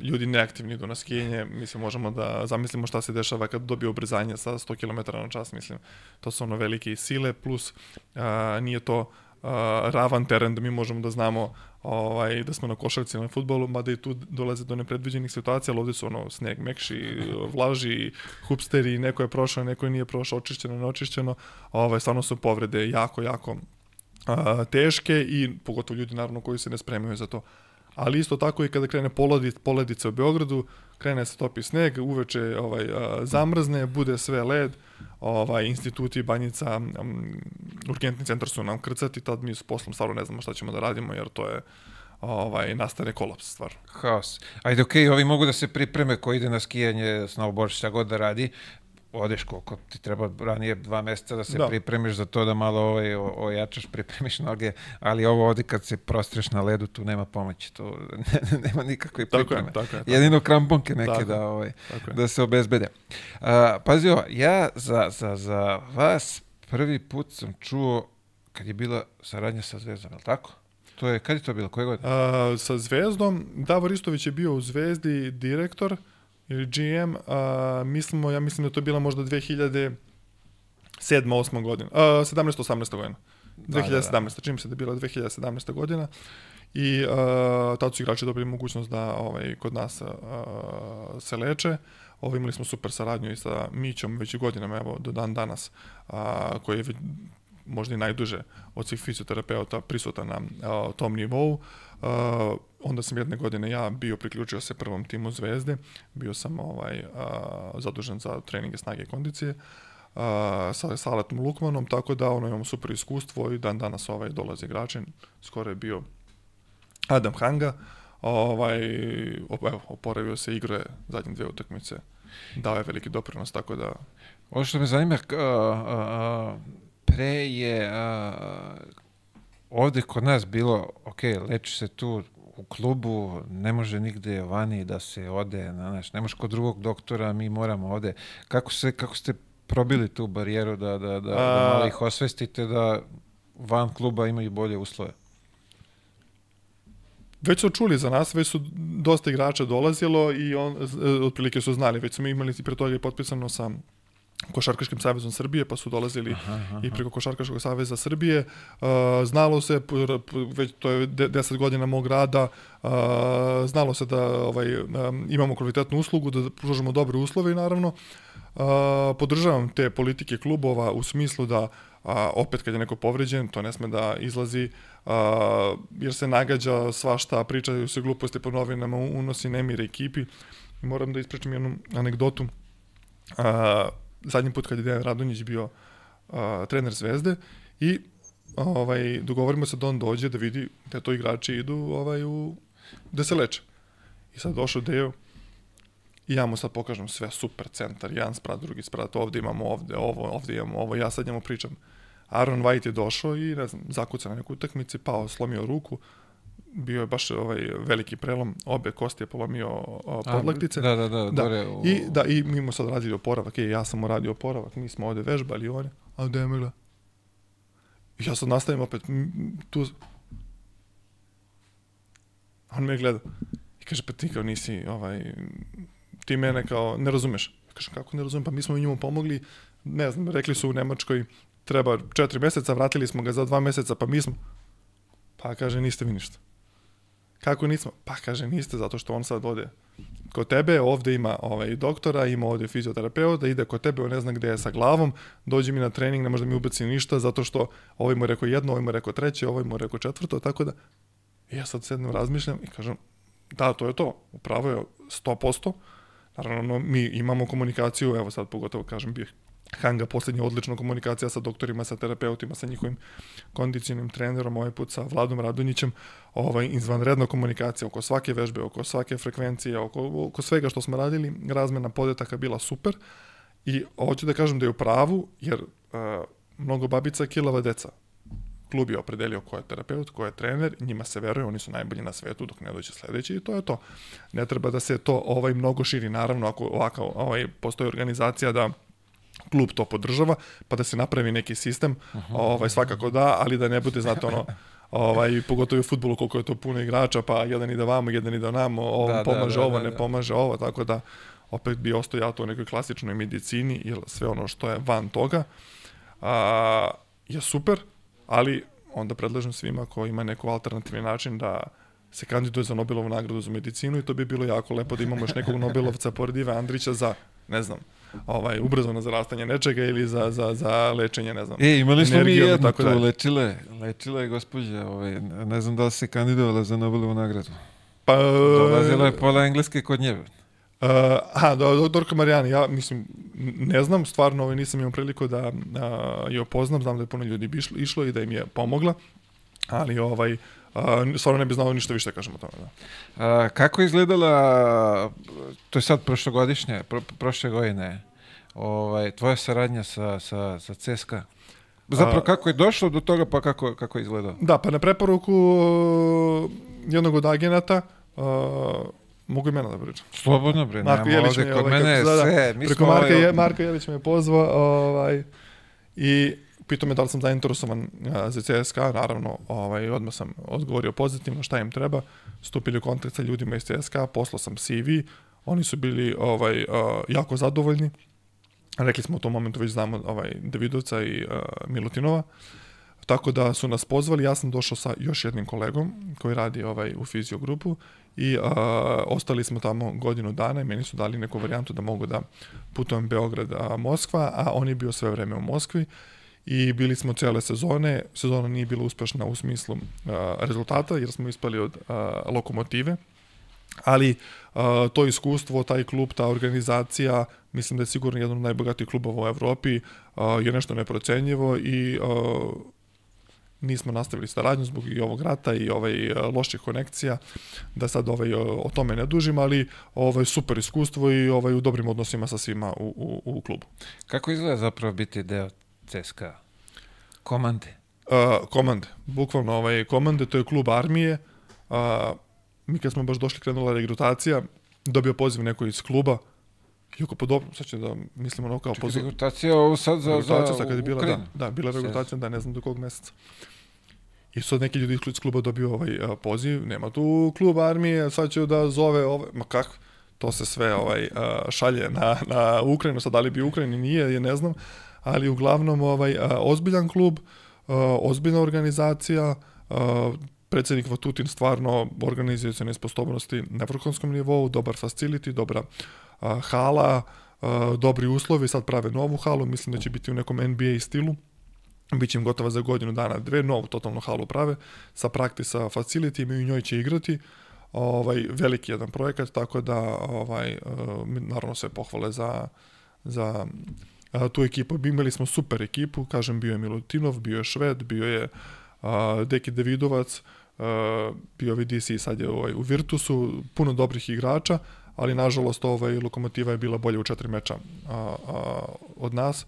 ljudi neaktivni idu na skijenje, mislim, možemo da zamislimo šta se dešava kad dobije ubrzanje sa 100 km na čas, mislim, to su ono velike sile, plus uh, nije to uh, ravan teren da mi možemo da znamo ovaj, da smo na košarci na futbolu, mada i tu dolaze do nepredviđenih situacija, ali ovde su ono sneg mekši, vlaži, hupsteri, neko je prošao, neko je nije prošao, očišćeno, neočišćeno, ovaj, stvarno su povrede jako, jako a, teške i pogotovo ljudi naravno koji se ne spremaju za to. Ali isto tako i kada krene poledic, poledica u Beogradu, krene se topi sneg, uveče ovaj, zamrzne, bude sve led, ovaj, instituti, banjica, um, urgentni centar su nam krcati, tad mi s poslom stvarno ne znamo šta ćemo da radimo, jer to je ovaj, nastane kolaps stvarno. Haos. Ajde, okej, ovi mogu da se pripreme ko ide na skijanje, snowboard, šta god da radi, odeš koliko ti treba ranije dva meseca da se Da. pripremiš za to da malo ovaj, ojačaš, [laughs] pripremiš noge, ali ovo ovde kad se prostreš na ledu, tu nema pomoći, to [laughs] nema nikakve Tako je, pripreme. tako je. Tako, Jedino kramponke neke Tako da, ovaj, tako da se obezbede. A, pazi ovo, ja za, za, za vas prvi put sam čuo kad je bila saradnja sa Zvezdom, je li tako? To je, kad je to bilo, koje godine? A, sa Zvezdom, Davor Istović je bio u Zvezdi direktor ili GM, a, mislimo, ja mislim da to je bila možda 2007. 8. godina, a, 17. 18. godina. Da, da, 2017. čini se da je bila 2017. godina. I uh, tad su igrači dobili mogućnost da ovaj, kod nas uh, se leče. Ovo, imali smo super saradnju i sa Mićom već godinama, evo, do dan danas, a, koji je već možda i najduže od svih fizioterapeuta prisutan na a, tom nivou. A, onda sam jedne godine ja bio priključio se prvom timu Zvezde, bio sam ovaj a, zadužen za treninge snage i kondicije a, sa Saletom Lukmanom, tako da ono imamo super iskustvo i dan danas ovaj dolazi igrači, skoro je bio Adam Hanga, ovaj, op- evo, oporavio se igre zadnje dve utakmice dao je veliki doprinos, tako da... Ovo što me zanima, a, a, pre je a, ovde kod nas bilo, ok, leči se tu u klubu, ne može nigde vani da se ode, znaš, ne može kod drugog doktora, mi moramo ovde. Kako, se, kako ste probili tu barijeru da, da, da, da A- malo ih osvestite da van kluba imaju bolje uslove? Već su čuli za nas, već su dosta igrača dolazilo i on, e, otprilike su znali, već smo imali i pre toga i potpisano sa Košarkaškim savezom Srbije, pa su dolazili Aha, aha. i preko Košarkaškog saveza Srbije. Uh, znalo se, već to je de- 10 godina mog rada, uh, znalo se da ovaj, um, imamo kvalitetnu uslugu, da pružamo dobre uslove i naravno uh, podržavam te politike klubova u smislu da a, opet kad je neko povređen, to ne sme da izlazi, a, jer se nagađa svašta, pričaju se gluposti po novinama, unosi nemire ekipi. Moram da ispričam jednu anegdotu. A, zadnji put kad je Dejan Radonjić bio a, trener Zvezde i ovaj, dogovorimo se da on dođe da vidi da to igrači idu ovaj, u, da se leče. I sad došao Dejo i ja mu sad pokažem sve super centar, jedan sprat, drugi sprat, ovde imamo ovde, ovo, ovde imamo ovo, ja sad njemu pričam. Aaron White je došao i, ne znam, zakuca na nekoj utakmici, pao, slomio ruku, bio je baš ovaj veliki prelom, obe kosti je polomio podlaktice. Da, da, da, Da, gore u... I, da, i mi mu sad radili oporavak, i ja sam mu radio oporavak, mi smo ovde vežbali, on je, a gde me gleda? Ja sad nastavim opet, tu, on me gleda i kaže, pa ti kao nisi, ovaj, ti mene kao, ne razumeš. Ja kažem, kako ne razumem, pa mi smo njemu pomogli, ne znam, rekli su u Nemačkoj, treba četiri meseca, vratili smo ga za dva meseca, pa mi smo, pa kaže, niste vi ništa. Kako nismo? Pa kaže, niste, zato što on sad ode kod tebe, ovde ima ovaj doktora, ima ovde fizioterapeuta, ide kod tebe, on ne zna gde je sa glavom, dođe mi na trening, ne može da mi ubaci ništa, zato što ovaj mu je rekao jedno, ovaj mu je rekao treće, ovaj mu je rekao četvrto, tako da ja sad sednem, razmišljam i kažem, da, to je to, upravo je 100%, naravno mi imamo komunikaciju, evo sad pogotovo kažem, bih Hanga poslednja odlična komunikacija sa doktorima, sa terapeutima, sa njihovim kondicionim trenerom, ovaj put sa Vladom Radonjićem, ovaj, izvanredna komunikacija oko svake vežbe, oko svake frekvencije, oko, oko svega što smo radili, razmena podataka bila super i hoću da kažem da je u pravu, jer uh, mnogo babica kilava deca. Klub je opredelio ko je terapeut, ko je trener, njima se veruje, oni su najbolji na svetu dok ne dođe sledeći i to je to. Ne treba da se to ovaj mnogo širi, naravno ako ovako ovaj, postoji organizacija da klub to podržava, pa da se napravi neki sistem, ovaj, svakako da, ali da ne bude, znate, ono, ovaj, pogotovo u futbolu koliko je to puno igrača, pa jedan ide vamo, jedan ide namo, ovo Da, da, pomaže da, ovo, da, ne da. pomaže ovo, tako da opet bi ostao ja to u nekoj klasičnoj medicini, jer sve ono što je van toga a, je super, ali onda predlažem svima ko ima neko alternativni način da se kandiduje za Nobelovu nagradu za medicinu i to bi bilo jako lepo da imamo još nekog Nobelovca pored Ive Andrića za, ne znam, ovaj, ubrzano zarastanje nečega ili za, za, za lečenje, ne znam, E, imali smo mi jednu tako tu, dalje. lečile, lečila je gospođa, ovaj, ne znam da li se kandidovala za Nobelovu nagradu. Pa, Dolazila je pola engleske kod nje. Uh, aha, do, doktorka Marijana, ja mislim, ne znam, stvarno ovaj, nisam imao priliku da uh, je opoznam, znam da je puno ljudi bi išlo, išlo i da im je pomogla, ali ovaj, uh, stvarno ne bi znao ništa više da kažem o tome. Da. A, kako je izgledala, to je sad prošlogodišnje, pro, prošle godine, ovaj, tvoja saradnja sa, sa, sa CSKA? Zapravo, A- kako je došlo do toga, pa kako, kako je izgledalo? Da, pa na preporuku uh, jednog od agenata, uh, mogu imena da pričam. Slobodno, bre, Marko Jelić me ovde, je, kod ovaj, mene je kako se zove, sve, mi Preko Marka, ovaj, je, Marko Jelić me je pozvao ovaj, i pitao me da li sam zainteresovan za CSKA, naravno, ovaj, odmah sam odgovorio pozitivno šta im treba, stupili u kontakt sa ljudima iz CSKA, poslao sam CV, oni su bili ovaj, jako zadovoljni, rekli smo u tom momentu već znamo ovaj, Davidovca i Milutinova, tako da su nas pozvali, ja sam došao sa još jednim kolegom koji radi ovaj u fizio grupu i a, ostali smo tamo godinu dana i meni su dali neku varijantu da mogu da putujem Beograd, a, Moskva, a on je bio sve vreme u Moskvi i bili smo cele sezone. Sezona nije bila uspešna u smislu a, rezultata jer smo ispali od a, lokomotive, ali a, to iskustvo, taj klub, ta organizacija, mislim da je sigurno jedan od najbogatijih klubova u Evropi, a, je nešto neprocenjivo i a, nismo nastavili saradnju zbog i ovog rata i ovaj loših konekcija, da sad ovaj, o tome ne dužim, ali ovaj, super iskustvo i ovaj, u dobrim odnosima sa svima u, u, u klubu. Kako izgleda zapravo biti deo CSKA? Komande? Uh, komande, bukvalno ovaj, komande, to je klub armije. Uh, mi kad smo baš došli, krenula regrutacija, dobio poziv neko iz kluba, I ako pa dobro, sad će da mislimo ono kao Čekaj, regrutacija ovo sad za, za sad kad je bila, da, Ukrajinu. da, bila je regrutacija, da, ne znam do kog meseca. I sad neki ljudi iz kluba dobio ovaj a, poziv, nema tu klub armije, sad će da zove ove, ma kako, to se sve ovaj a, šalje na, na Ukrajinu, sad da li bi Ukrajini nije, je ne znam, ali uglavnom ovaj ozbiljan klub, ozbiljna organizacija, predsednik Vatutin stvarno organizacione sposobnosti na vrhunskom nivou, dobar facility, dobra hala, dobri uslovi, sad prave novu halu, mislim da će biti u nekom NBA stilu. Biće im gotova za godinu dana, dve, novu totalno halu prave, sa prakti, sa facility, i u njoj će igrati. Ovaj, veliki jedan projekat, tako da ovaj, naravno sve pohvale za, za a, tu ekipu. Imali smo super ekipu, kažem, bio je Milutinov, bio je Šved, bio je a, Deki Davidovac, a, bio je DC, sad je ovaj, u Virtusu, puno dobrih igrača, ali nažalost ovaj, Lokomotiva je bila bolje u četiri meča a, a, od nas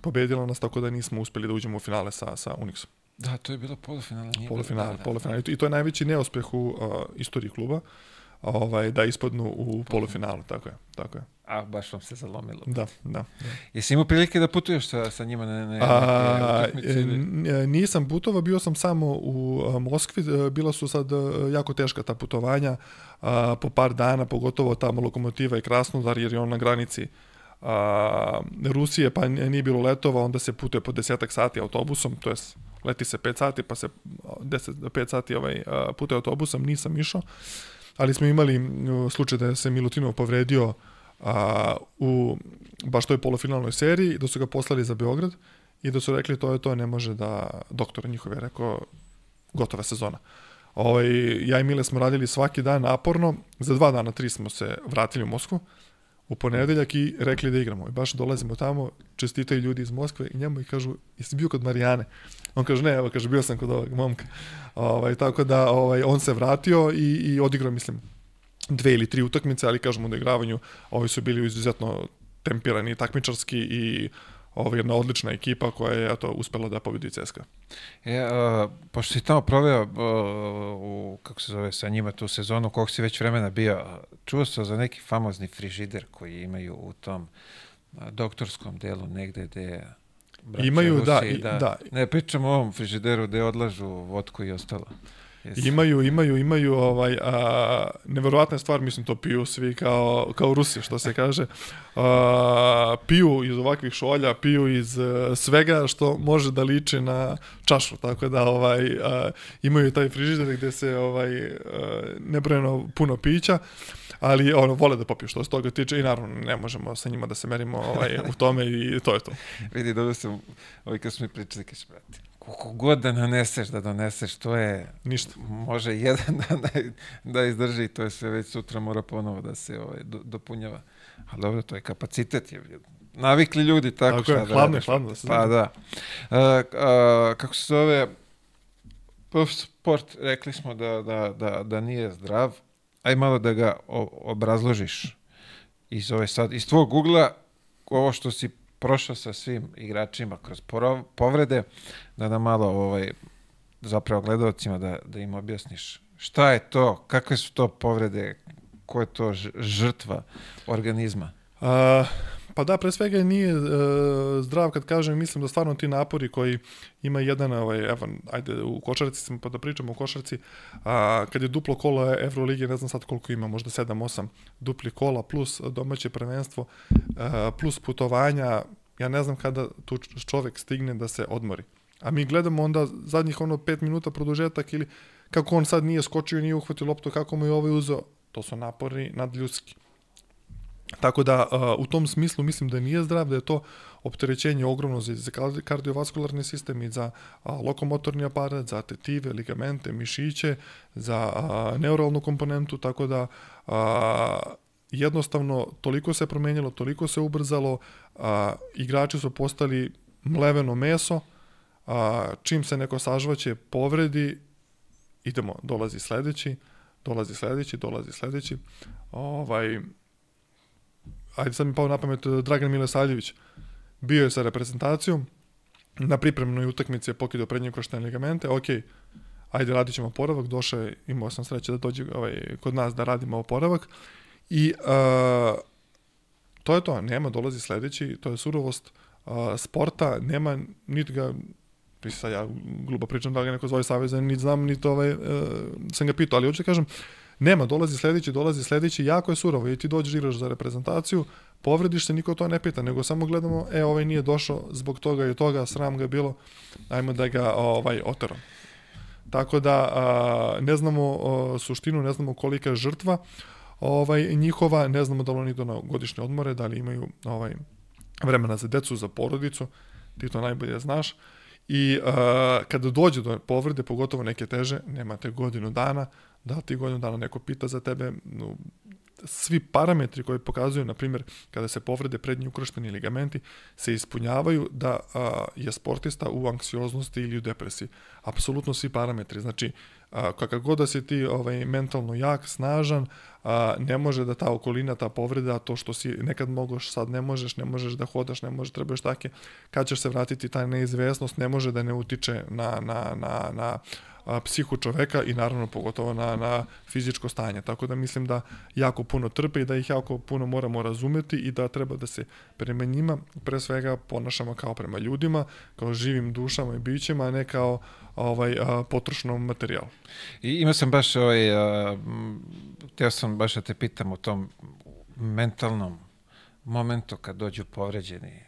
pobedila nas tako da nismo uspeli da uđemo u finale sa, sa Unixom. Da, to je bilo polufinale. Nije Polufinale, da, da, polufinale. I to- je najveći neuspeh u uh, istoriji kluba, ovaj, da ispadnu u polufinalu, tako je, tako je. A, baš vam se zalomilo. Da, da. Jesi imao prilike da putuješ sa, sa njima na, na A, utakmice e, e, nisam putovao, bio sam samo u Moskvi, e, bila su sad jako teška ta putovanja, a, po par dana, pogotovo tamo Lokomotiva i Krasnodar, jer je on na granici a, Rusije, pa nije bilo letova, onda se putuje po desetak sati autobusom, to jest leti se 5 sati, pa se 10 5 sati ovaj, putuje autobusom, nisam išao, ali smo imali slučaj da se Milutinov povredio a, u baš toj polufinalnoj seriji, da su ga poslali za Beograd i da su rekli to je to, ne može da, doktor njihov je rekao, gotova sezona. Ovaj, ja i Mile smo radili svaki dan naporno, za dva dana, tri smo se vratili u Moskvu, u ponedeljak i rekli da igramo. I baš dolazimo tamo, čestitaju ljudi iz Moskve i njemu i kažu, jesi bio kod Marijane? On kaže, ne, evo, kaže, bio sam kod ovog momka. Ovaj, tako da ovaj, on se vratio i, i odigrao, mislim, dve ili tri utakmice, ali kažemo u odogravanju, ovi su bili izuzetno tempirani, takmičarski i ovaj, jedna odlična ekipa koja je eto, uspela da pobedi CSKA. E, a, pošto si tamo proveo a, u, kako se zove, sa njima tu sezonu, koliko si već vremena bio, čuo sam za neki famozni frižider koji imaju u tom a, doktorskom delu negde gde Imaju, da, Rusi, i- da. Ne pričamo o ovom frižideru gde odlažu vodku i ostalo. Jesi- Imaju, imaju, imaju ovaj, a, neverovatna stvar, mislim, to piju svi kao, kao Rusi, što se kaže. A, piju iz ovakvih šolja, piju iz e, svega što može da liči na čašu, tako da ovaj, a, imaju taj frižider gde se ovaj, a, nebrojeno puno pića, ali ono, vole da popiju što se toga tiče i naravno ne možemo sa njima da se merimo ovaj, u tome i to je to. [laughs] Vidi, dobro sam, ovaj kad smo mi pričali, kaže, brate, koliko god da naneseš, da doneseš, to je, Ništa. može jedan [laughs] dan da, da izdrži i to je sve već sutra mora ponovo da se ovaj, do, dopunjava. Ali dobro, to je kapacitet. Je, navikli ljudi tako, Tako šta je, da hladno radiš. hladno da se Pa da. A, a, kako se zove, Puff Sport, rekli smo da, da, da, da nije zdrav. Aj malo da ga obrazložiš iz ove sad, iz tvog ugla, ovo što si prošao sa svim igračima kroz povrede, da nam malo ovaj, zapravo gledalcima da, da im objasniš šta je to, kakve su to povrede, ko je to žrtva organizma. A, pa da, pre svega nije e, zdrav kad kažem, mislim da stvarno ti napori koji ima jedan, ovaj, evo, ajde, u košarci smo pa da pričamo o košarci, a, kad je duplo kola Evrolige, ne znam sad koliko ima, možda 7-8 dupli kola, plus domaće prvenstvo, a, plus putovanja, ja ne znam kada tu čovek stigne da se odmori. A mi gledamo onda zadnjih ono 5 minuta produžetak ili kako on sad nije skočio nije uhvatio loptu, kako mu je ovaj uzeo. To su napori nadljudski. Tako da u tom smislu mislim da nije zdrav, da je to opterećenje ogromno za, za kardi- kardiovaskularni sistem i za lokomotorni aparat, za tetive, ligamente, mišiće, za neuralnu komponentu, tako da jednostavno toliko se promenjalo, toliko se ubrzalo, a, igrači su postali mleveno meso, a, čim se neko sažvaće, povredi, idemo, dolazi sledeći, dolazi sledeći, dolazi sledeći. Ovaj, ajde sad mi pao na pamet eh, Dragan Milosavljević. Bio je sa reprezentacijom, na pripremnoj utakmici je pokidao prednje kroštene ligamente, ok, ajde radit ćemo oporavak, došao je, imao sam sreće da dođe ovaj, kod nas da radimo oporavak i uh, to je to, nema, dolazi sledeći, to je surovost uh, sporta, nema, niti ga sad ja glupo pričam da ga neko zove saveza, niti znam, niti ovaj, uh, sam ga pitao, ali hoću da kažem, nema, dolazi sledeći, dolazi sledeći, jako je surovo i ti dođeš igraš za reprezentaciju, povrediš se, niko to ne pita, nego samo gledamo, e, ovaj nije došao zbog toga i toga, sram ga bilo, ajmo da ga ovaj, oterom. Tako da a, ne znamo a, suštinu, ne znamo kolika je žrtva ovaj, njihova, ne znamo da li oni idu na godišnje odmore, da li imaju ovaj, vremena za decu, za porodicu, ti to najbolje znaš. I a, kada dođe do povrede, pogotovo neke teže, nemate godinu dana, da ti godinu dana neko pita za tebe, no, svi parametri koji pokazuju, na primjer, kada se povrede prednji ukršteni ligamenti, se ispunjavaju da a, je sportista u anksioznosti ili u depresiji. Apsolutno svi parametri. Znači, a, kakav god da si ti ovaj, mentalno jak, snažan, a, ne može da ta okolina, ta povreda, to što si nekad mogoš, sad ne možeš, ne možeš da hodaš, ne možeš, trebaš take, kad ćeš se vratiti, ta neizvesnost ne može da ne utiče na, na, na, na a, psihu čoveka i naravno pogotovo na, na fizičko stanje. Tako da mislim da jako puno trpe i da ih jako puno moramo razumeti i da treba da se prema njima pre svega ponašamo kao prema ljudima, kao živim dušama i bićima, a ne kao ovaj a, potrošnom materijalu. I ima sam baš ovaj, a, teo sam baš da te pitam o tom mentalnom momentu kad dođu povređeni.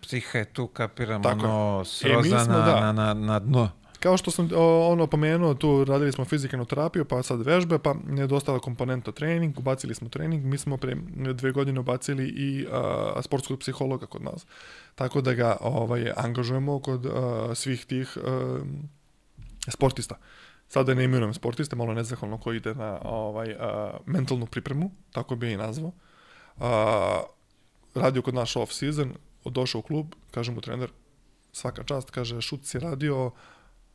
Psiha je tu, kapiram, Tako ono, srozana e, smo, da. na, na, na dno. Kao što sam ono pomenuo, tu radili smo fizikalnu terapiju, pa sad vežbe, pa nedostala komponenta trening, ubacili smo trening, mi smo pre dve godine ubacili i a, sportskog psihologa kod nas. Tako da ga ovaj, angažujemo kod a, svih tih a, sportista. Sada ne imenujem sportiste, malo nezahvalno ko ide na ovaj, a, mentalnu pripremu, tako bi je i nazvao. A, radio kod naš off season, došao u klub, kaže mu trener, svaka čast, kaže, šut si radio,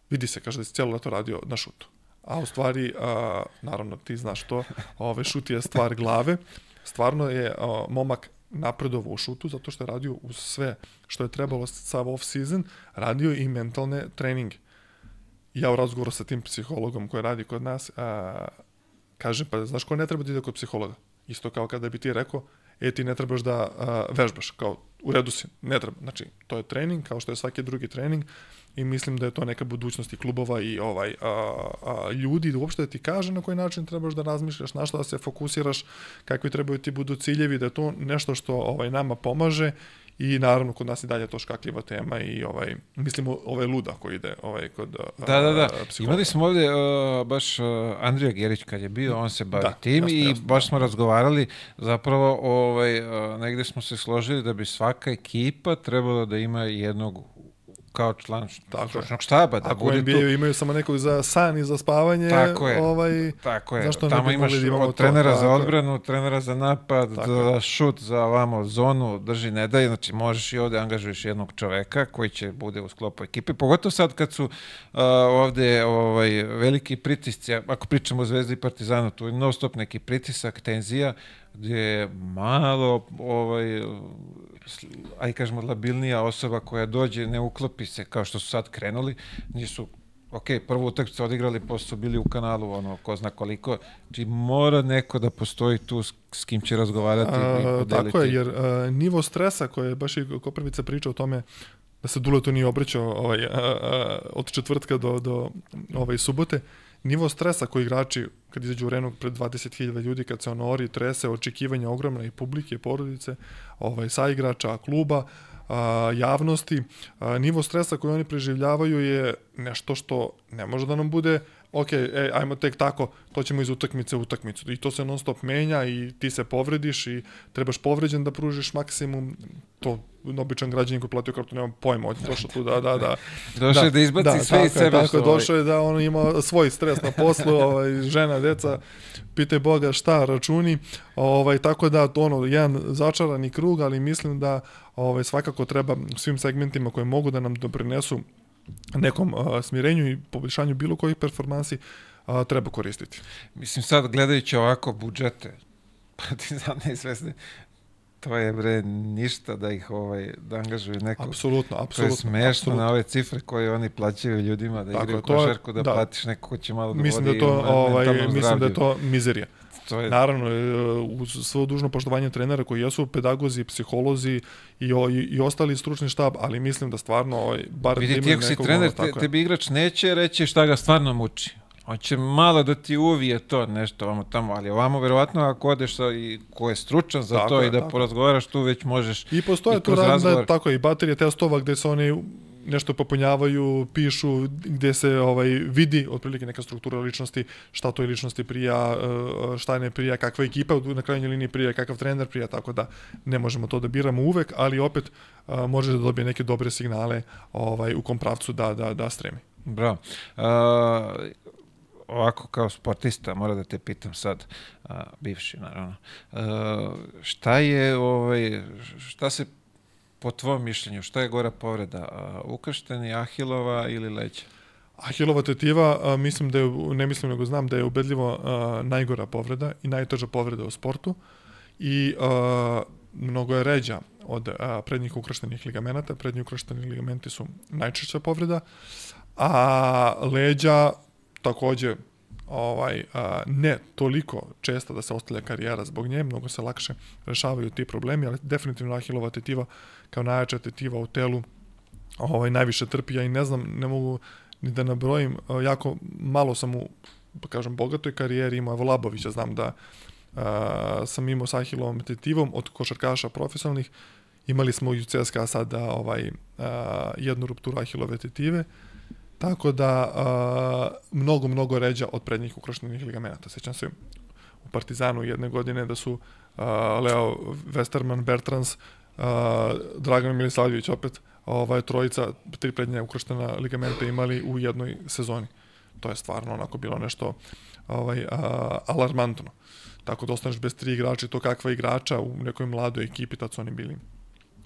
vidi se, kaže da si cijelo leto radio na šutu. A u stvari, a, naravno ti znaš to, ove, šut je stvar glave. Stvarno je a, momak napredovao u šutu zato što je radio uz sve što je trebalo sav off season, radio i mentalne treninge. Ja u razgovoru sa tim psihologom koji radi kod nas, a, kažem, pa znaš ko ne treba da ide kod psihologa? Isto kao kada bi ti rekao, e ti ne trebaš da a, vežbaš, kao u redu si, ne treba. Znači, to je trening, kao što je svaki drugi trening, i mislim da je to neka budućnost i klubova i ovaj a, a, ljudi, da uopšte da ti kaže na koji način trebaš da razmišljaš, na što da se fokusiraš, kakvi trebaju ti budu ciljevi, da je to nešto što ovaj nama pomaže i naravno kod nas i dalje to škakljiva tema i ovaj mislimo ovaj luda koji ide ovaj kod Da, da, da. Psihologa. Imali smo ovde uh, baš uh, Andrija Gerić kad je bio, on se bavi da, tim jasno, i jasno, baš smo razgovarali zapravo ovaj uh, negde smo se složili da bi svaka ekipa trebala da ima jednog kao član stručnog štaba. Da Ako NBA tu... imaju samo nekog za san i za spavanje, tako je, ovaj, tako je. zašto Tamo imaš da od trenera to, za odbranu, trenera za napad, tako za šut, za vamo zonu, drži ne daj, znači možeš i ovde angažuješ jednog čoveka koji će bude u sklopu ekipe, pogotovo sad kad su uh, ovde ovaj, veliki pritisci, ako pričamo o Zvezdi i Partizanu, tu je non stop neki pritisak, tenzija, gdje je malo ovaj, aj kažemo labilnija osoba koja dođe, ne uklopi se kao što su sad krenuli, nisu ok, prvu utakmicu odigrali, posle su bili u kanalu, ono, ko zna koliko, znači mora neko da postoji tu s, kim će razgovarati a, i podeliti. Tako je, jer a, nivo stresa koje je baš i Koprivica priča o tome da se Duleto nije obraćao ovaj, a, od četvrtka do, do ovaj, subote, nivo stresa koji igrači kad izađu u Renog pred 20.000 ljudi, kad se ono ori, trese, očekivanja ogromna i publike, porodice, ovaj, saigrača, kluba, a, javnosti, a, nivo stresa koji oni preživljavaju je nešto što ne može da nam bude ok, e, ajmo tek tako, to ćemo iz utakmice u utakmicu. I to se non stop menja i ti se povrediš i trebaš povređen da pružiš maksimum. To običan građanin koji platio kartu nema pojma, on je došao tu da, da, da. [laughs] Došao da, da izbaci da, sve iz sebe. Tako, došao je da on ima svoj stres na poslu, [laughs] ovaj, žena, deca, pite Boga šta, računi, ovaj, tako da ono, jedan začarani krug, ali mislim da ovaj, svakako treba svim segmentima koje mogu da nam doprinesu nekom a, smirenju i poboljšanju bilo kojih performansi a, treba koristiti. Mislim sad gledajući ovako budžete Partizana i Zvezde, to je bre ništa da ih ovaj da angažuju neko. Apsolutno, To je apsolutno. smešno apsolutno. na ove cifre koje oni plaćaju ljudima da Tako igraju košarku, da, da. platiš neko ko će malo da Mislim da to ovaj mislim da je zdravlju. to mizerija. To je Naravno, e, uz svo dužno poštovanje trenera koji jesu pedagozi, psiholozi i, o, i, i ostali stručni štab, ali mislim da stvarno ovaj, bar Vidi, da ti imaju ako si trener, ono, te, tebi igrač neće reći šta ga stvarno muči. On će malo da ti uvije to nešto ovamo tamo, ali ovamo verovatno ako odeš sa i ko je stručan za Tako to je, i da tako. porazgovaraš tu već možeš I postoje i tu razne, razgovor. tako i baterije testova gde se oni nešto popunjavaju, pišu, gde se ovaj vidi otprilike neka struktura ličnosti, šta toj ličnosti prija, e, šta ne prija, kakva ekipa na krajnjoj liniji prija, kakav trener prija, tako da ne možemo to da biramo uvek, ali opet a, može da dobije neke dobre signale ovaj u kom pravcu da da da stremi. Bravo. Uh, ovako kao sportista, mora da te pitam sad, a, bivši naravno, uh, šta je, ovaj, šta se po tvom mišljenju, šta je gora povreda, ukršteni, ahilova ili leđa? Ahilova tetiva, mislim da je, ne mislim nego znam da je ubedljivo najgora povreda i najteža povreda u sportu i a, mnogo je ređa od a, prednjih ukrštenih ligamenata. Prednji ukršteni ligamenti su najčešća povreda, a leđa takođe ovaj, a, ne toliko često da se ostavlja karijera zbog nje, mnogo se lakše rešavaju ti problemi, ali definitivno Ahilova tetiva kao najjača tetiva u telu ovaj, najviše trpi, ja i ne znam, ne mogu ni da nabrojim, jako malo sam u, pa kažem, bogatoj karijeri imao Evo Labovića, znam da a, sam imao sa Ahilovom tetivom od košarkaša profesionalnih, imali smo u CSKA sada ovaj, a, jednu rupturu Ahilove tetive, tako da a, mnogo, mnogo ređa od prednjih ukrštenih ligamenata. Sećam se u Partizanu jedne godine da su a, Leo Westerman, Bertrans, Dragan Milisavljević opet, ovaj trojica tri prednje ukrštena ligamenta imali u jednoj sezoni. To je stvarno onako bilo nešto ovaj a, alarmantno. Tako da ostaneš bez tri igrača i to kakva igrača u nekoj mladoj ekipi, tad su oni bili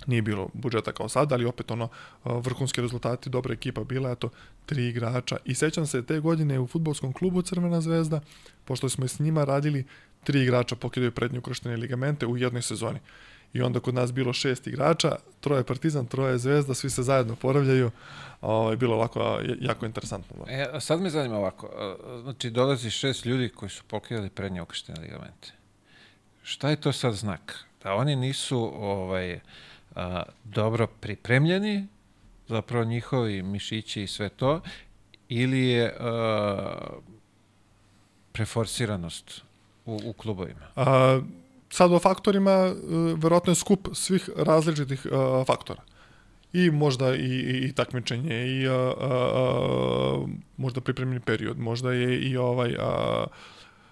nije bilo budžeta kao sad, ali opet ono vrhunski rezultati, dobra ekipa bila, eto, tri igrača. I sećam se te godine u futbolskom klubu Crvena zvezda, pošto smo s njima radili, tri igrača pokidaju prednje ukrštene ligamente u jednoj sezoni. I onda kod nas bilo šest igrača, troje Partizan, troje Zvezda, svi se zajedno poravljaju. Ovo je bilo a, jako interesantno. Da. E, sad me zanima ovako, znači dolazi šest ljudi koji su pokidali prednje ukrštene ligamente. Šta je to sad znak? Da oni nisu ovaj, a, dobro pripremljeni, zapravo njihovi mišići i sve to, ili je a, preforsiranost u, u klubovima? A, sad o faktorima, e, verovatno je skup svih različitih a, faktora. I možda i, i, i takmičenje, i a, a, a, možda pripremljeni period, možda je i ovaj a,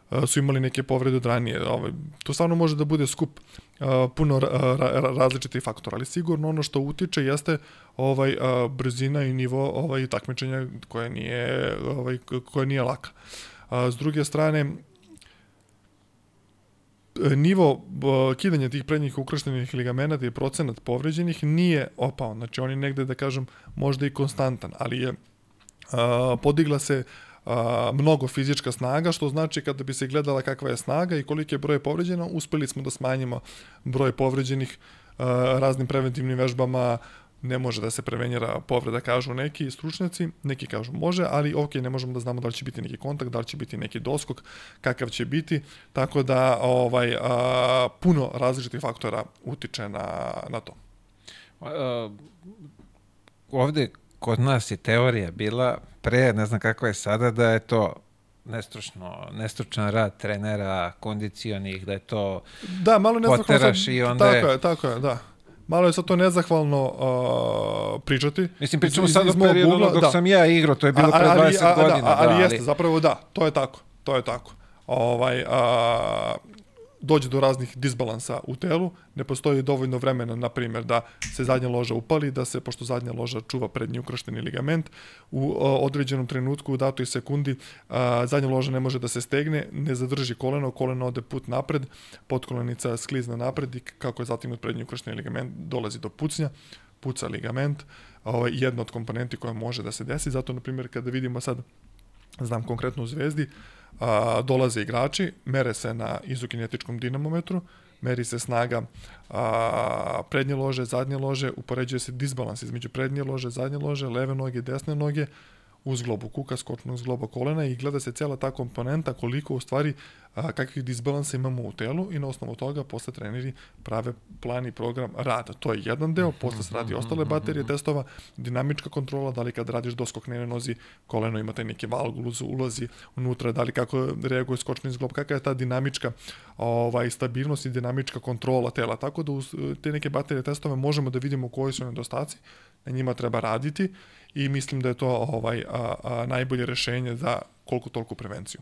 a, su imali neke povrede od ranije. Ovaj, to stvarno može da bude skup a, puno ra, ra, različitih faktora, ali sigurno ono što utiče jeste ovaj a, brzina i nivo ovaj takmičenja koje nije ovaj koje nije laka. A, s druge strane, nivo kidanja tih prednjih ukrštenih ligamenata i procenat povređenih nije opao. Znači on je negde, da kažem, možda i konstantan, ali je podigla se a, mnogo fizička snaga, što znači kada bi se gledala kakva je snaga i koliki je broj uspeli smo da smanjimo broj povređenih a, raznim preventivnim vežbama, ne može da se prevenira povreda, kažu neki stručnjaci, neki kažu može, ali ok, ne možemo da znamo da li će biti neki kontakt, da li će biti neki doskok, kakav će biti, tako da ovaj a, puno različitih faktora utiče na, na to. Uh, ovde kod nas je teorija bila pre, ne znam kako je sada, da je to nestručno, nestručan rad trenera, kondicionih, da je to Da, malo nezahvalno. Poteraš i onda Tako je, tako je, da. Malo je sad to nezahvalno uh, pričati. Mislim, pričamo Iz- sad iz o periodu ugla, dok da. sam ja igrao, to je bilo A- pre 20 a- godina. Da, ali da, jeste, zapravo da, to je tako, to je tako. Ovaj, a, dođe do raznih disbalansa u telu, ne postoji dovoljno vremena, na primjer, da se zadnja loža upali, da se, pošto zadnja loža čuva prednji ukršteni ligament, u određenom trenutku, u datoj sekundi, zadnja loža ne može da se stegne, ne zadrži koleno, koleno ode put napred, potkolenica sklizna napred i kako je zatim od prednji ukršteni ligament dolazi do pucnja, puca ligament, ovaj, jedna od komponenti koja može da se desi, zato, na primjer, kada vidimo sad, znam konkretno u Zvezdi, a, dolaze igrači, mere se na izokinetičkom dinamometru, meri se snaga a, prednje lože, zadnje lože, upoređuje se disbalans između prednje lože, zadnje lože, leve noge, desne noge, u zglobu kuka, skočno u zgloba kolena i gleda se cijela ta komponenta koliko u stvari a, kakvih disbalansa imamo u telu i na osnovu toga posle treneri prave plan i program rada. To je jedan deo, posle se radi ostale baterije testova, dinamička kontrola, da li kad radiš doskok na nozi, koleno ima taj neki valguluz, ulazi unutra, da li kako reaguje skočni zglob, kakva je ta dinamička ovaj, stabilnost i dinamička kontrola tela. Tako da uz te neke baterije testove možemo da vidimo koji su nedostaci, na njima treba raditi i mislim da je to ovaj a, a, najbolje rešenje za koliko toliko prevenciju.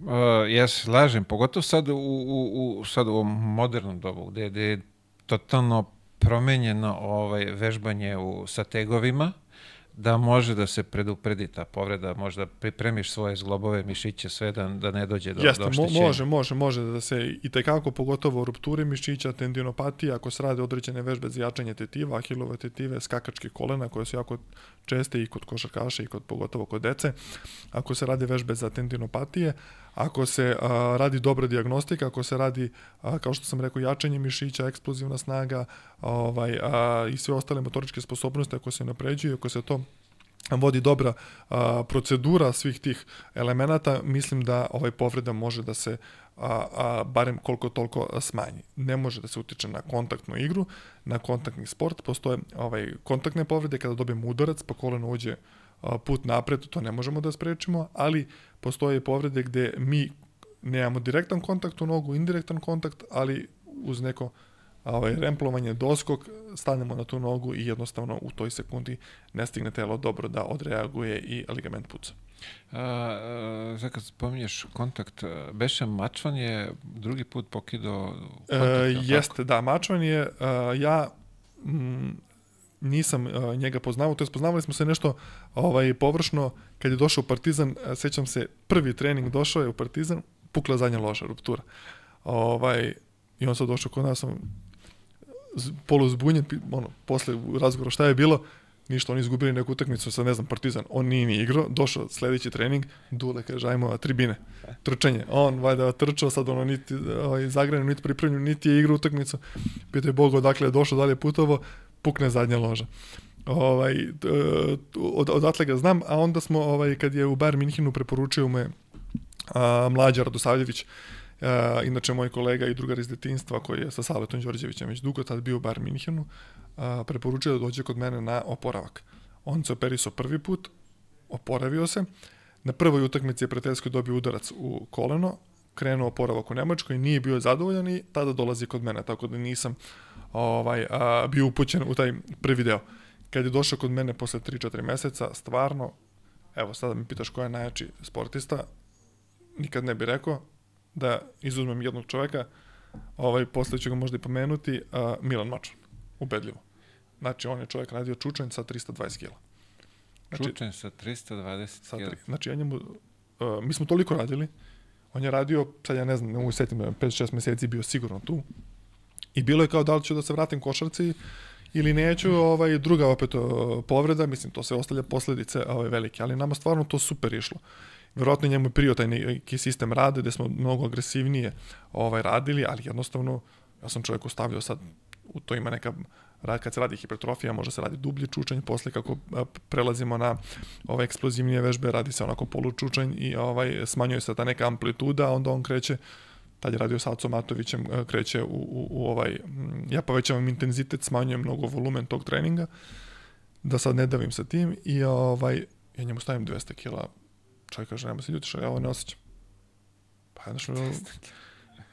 Uh, ja se slažem, pogotovo sad u, u, u, sad u modernom dobu, gde, gde je totalno promenjeno ovaj, vežbanje u, sa tegovima, da može da se predupredi ta povreda, možda pripremiš svoje zglobove, mišiće, sve da, da ne dođe do, Jeste, do oštećenja. može, može, može da se i tekako, pogotovo rupture mišića, tendinopatija, ako se rade određene vežbe za jačanje tetiva, ahilove tetive, skakačke kolena, koje su jako česte i kod košarkaša i kod, pogotovo kod dece, ako se rade vežbe za tendinopatije, ako se a, radi dobra diagnostika, ako se radi, a, kao što sam rekao, jačanje mišića, eksplozivna snaga ovaj, a, i sve ostale motoričke sposobnosti, ako se napređuju, ako se to vodi dobra a, procedura svih tih elemenata, mislim da ovaj povreda može da se a, a, barem koliko toliko smanji. Ne može da se utiče na kontaktnu igru, na kontaktni sport, postoje ovaj, kontaktne povrede kada dobijemo udarac pa koleno uđe put napred, to ne možemo da sprečimo, ali postoje povrede gde mi nemamo direktan kontakt u nogu, indirektan kontakt, ali uz neko ovaj, remplovanje, doskok, stanemo na tu nogu i jednostavno u toj sekundi ne stigne telo dobro da odreaguje i ligament puca. A, a, kad spominješ kontakt, Beša Mačvan je drugi put pokidao kontakt, E, jeste, da, Mačvan je, uh, ja mm, nisam uh, njega poznavao, to je poznavali smo se nešto ovaj površno kad je došao u Partizan, sećam se prvi trening došao je u Partizan, pukla zadnja loža, ruptura. Ovaj i on sad došao kod nas, sam polu zbunjen, ono, posle u razgovoru šta je bilo, ništa, oni izgubili neku utakmicu, sad ne znam, Partizan, on nije ni igrao, došao sledeći trening, Dule kaže, ajmo tribine, trčanje, on valjda trčao, sad ono niti ovaj, zagranu, niti pripremljen, niti je igrao utakmicu, pitaj Bog odakle je došao, da li je putovo, pukne zadnja loža. Ovaj, t- od, odatle ga znam, a onda smo, ovaj, kad je u Bayern Minhinu preporučio me a, Mlađa Radosavljević, a, inače moj kolega i drugar iz detinstva koji je sa Saletom Đorđevićem već dugo tad bio u Bayern Minhenu, a, preporučio da dođe kod mene na oporavak. On se operisao prvi put, oporavio se, na prvoj utakmici je prijateljskoj dobio udarac u koleno, krenuo oporavak u Nemačkoj, nije bio zadovoljan i tada dolazi kod mene, tako da nisam ovaj, a, bio upućen u taj prvi deo. Kad je došao kod mene posle 3-4 meseca, stvarno, evo sada mi pitaš ko je najjači sportista, nikad ne bi rekao da izuzmem jednog čoveka, ovaj, posle ću ga možda i pomenuti, a, Milan Mačan, ubedljivo. Znači, on je čovjek radio čučanj sa 320 kila. Znači, Čučen sa 320 sa kila. tri, znači, ja njemu, uh, mi smo toliko radili, on je radio, sad ja ne znam, ne mogu se setim, 5-6 meseci bio sigurno tu. I bilo je kao da li ću da se vratim košarci ili neću, ovaj, druga opet povreda, mislim, to se ostavlja posledice ovaj, velike, ali nama stvarno to super išlo. Verovatno njemu je prio taj neki sistem rade, gde smo mnogo agresivnije ovaj, radili, ali jednostavno, ja sam čovjek ostavljao sad, u to ima neka kad se radi hipertrofija, može se radi dublji čučanj, posle kako prelazimo na ove eksplozivnije vežbe, radi se onako polučučanj i ovaj, smanjuje se ta neka amplituda, onda on kreće tad je radio sa Acom Matovićem, kreće u, u, u ovaj, ja povećavam intenzitet, smanjujem mnogo volumen tog treninga, da sad ne davim sa tim i ovaj, ja njemu stavim 200 kila, čovjek kaže, nema se ljutiš, ja ovo ne osjećam. Pa znaš,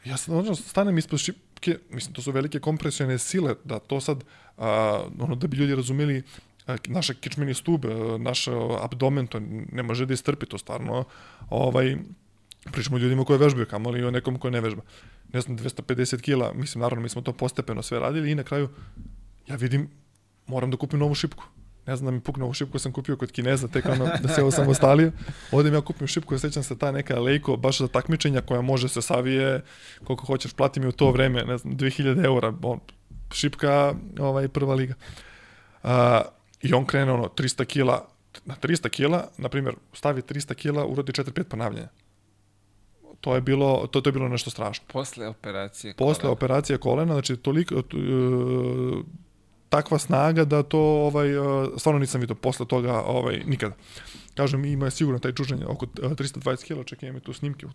ja sad ono, stanem ispod šipke, mislim, to su velike kompresijone sile, da to sad, a, ono, da bi ljudi razumeli, naša kičmeni stub, naš abdomen, to ne može da istrpi, to stvarno, ovaj, pričamo o ljudima koji vežbaju, kamoli o nekom koji ne vežba. ne znam, 250 kila, mislim, naravno, mi smo to postepeno sve radili i na kraju ja vidim, moram da kupim novu šipku. Ne znam da mi pukne ovu šipku, sam kupio kod Kineza, tek ono, da se ovo samo stalio. Odem ja kupim šipku, ja sećam se ta neka lejko, baš za takmičenja koja može se savije koliko hoćeš, plati mi u to vreme, ne znam, 2000 eura, on, šipka, ovaj, prva liga. A, I on krene ono, 300 kila, na 300 kila, na primjer, stavi 300 kila, urodi 4-5 ponavljanja. To je bilo to, to je bilo nešto strašno. Posle operacije Posle kolena. operacije kolena, znači toliko e, takva snaga da to ovaj e, stvarno nisam vidio posle toga ovaj nikada. Kažem ima je sigurno taj čuženje oko e, 320 kg, čekaj imam i tu snimke u,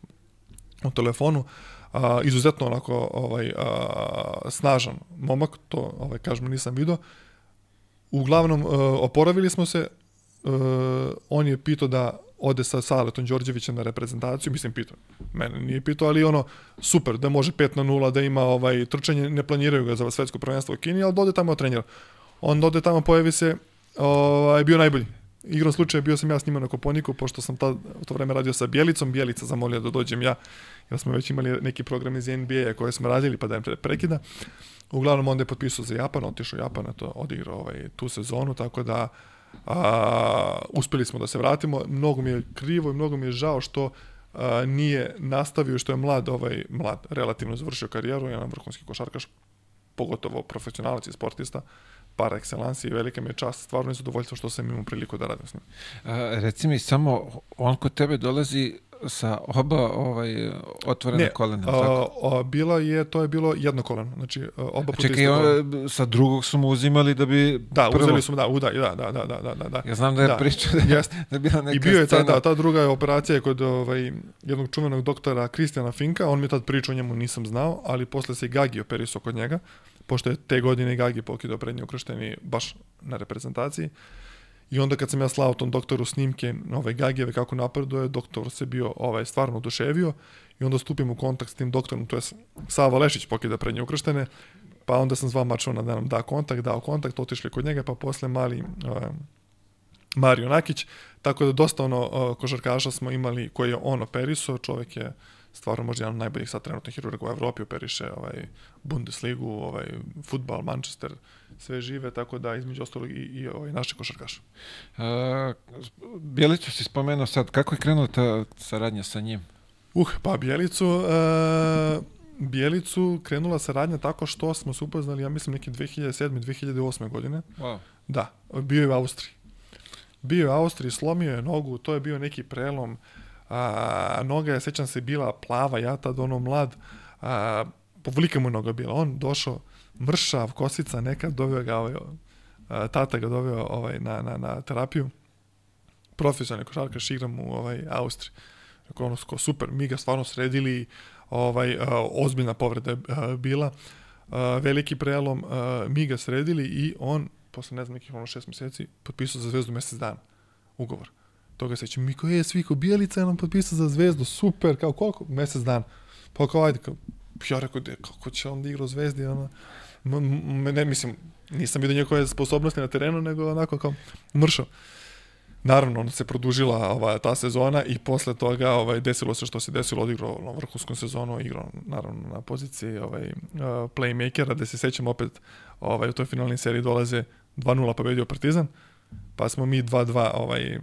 u telefonu. A, izuzetno onako ovaj a, snažan momak, to ovaj kažem nisam video. Uglavnom e, oporavili smo se. E, on je pitao da ode sa Saletom Đorđevićem na reprezentaciju, mislim pitao, mene nije pitao, ali ono super, da može 5 na 0, da ima ovaj trčanje, ne planiraju ga za svetsko prvenstvo u Kini, ali da ode tamo da trenira. On ode tamo, pojavi se, ovaj, bio najbolji. Igrom slučaja bio sam ja s njima na Koponiku, pošto sam tad, u to vreme radio sa Bjelicom, Bjelica zamolio da dođem ja, jer smo već imali neki program iz NBA koje smo radili, pa da im prekida. Uglavnom onda je potpisao za Japan, otišao u Japan, to odigrao ovaj, tu sezonu, tako da a, uspeli smo da se vratimo. Mnogo mi je krivo i mnogo mi je žao što a, nije nastavio, što je mlad, ovaj, mlad, relativno završio karijeru, jedan vrhunski košarkaš, pogotovo profesionalac i sportista, par excellence i velika mi je čast, stvarno je zadovoljstvo što sam imao priliku da radim s njim. A, reci mi samo, on kod tebe dolazi sa oba ovaj, otvorene kolena. a, tako? a, bila je, to je bilo jedno koleno, znači a, oba puta Čekaj, isto sa drugog su mu uzimali da bi Da, prvo... uzeli smo, da, da, da, da, da, da, da. Ja znam da je Da, pričao da, jeste. [laughs] da je bila neka I bio je ta, da, ta druga operacija je kod ovaj, jednog čuvenog doktora Kristijana Finka, on mi je tad pričao o njemu, nisam znao, ali posle se i Gagi operisao kod njega, pošto je te godine Gagi pokidao prednji ukršteni baš na reprezentaciji. I onda kad sam ja slao tom doktoru snimke ove Gagijeve kako napreduje, doktor se bio ovaj, stvarno oduševio i onda stupim u kontakt s tim doktorom, to je Sava Lešić pokida prednje ukrštene, pa onda sam zvao Mačona da nam da kontakt, dao kontakt, otišli kod njega, pa posle mali ovaj, Mario Nakić, tako da dosta ono košarkaša smo imali koji je on operisao, čovjek je stvarno možda jedan od najboljih sad trenutnih hirurga u Evropi, operiše ovaj, Bundesligu, ovaj, futbal, Manchester, sve žive, tako da između ostalog i, i ovaj, naše košarkaše. A, Bjelicu si spomenuo sad, kako je krenula ta saradnja sa njim? Uh, pa Bjelicu, uh, Bjelicu krenula saradnja tako što smo se upoznali, ja mislim, neke 2007. 2008. godine. Wow. Da, bio je u Austriji. Bio je u Austriji, slomio je nogu, to je bio neki prelom. A, noga je, sećam se, bila plava, ja tad ono mlad, a, povlika mu noga bila. On došao, mršav, kosica, neka, doveo ga, ovaj, tata ga doveo ovaj, na, na, na terapiju. Profesionalni košarkaš igram u ovaj, Austriji. Ono, sko, super, mi ga stvarno sredili, ovaj, ozbiljna povreda je bila, veliki prelom, mi ga sredili i on posle ne znam nekih ono šest meseci, potpisao za zvezdu mesec dana ugovor. Toga se mi kao, je, svi kao, Bijelica je nam potpisao za zvezdu, super, kao koliko? Mesec dana. Pa kao, ajde, kao, ja rekao, kako će on da igra u zvezdi, ono, ne, mislim, nisam vidio njegove sposobnosti na terenu, nego onako kao mršao. Naravno, onda se produžila ova, ta sezona i posle toga ovaj, desilo se što se desilo, odigrao na vrhunskom sezonu, igrao naravno na poziciji ovaj, playmakera, da se sećam opet ovaj, u toj finalnoj seriji dolaze 2-0 pobedio Partizan, pa smo mi 2-2, ovaj,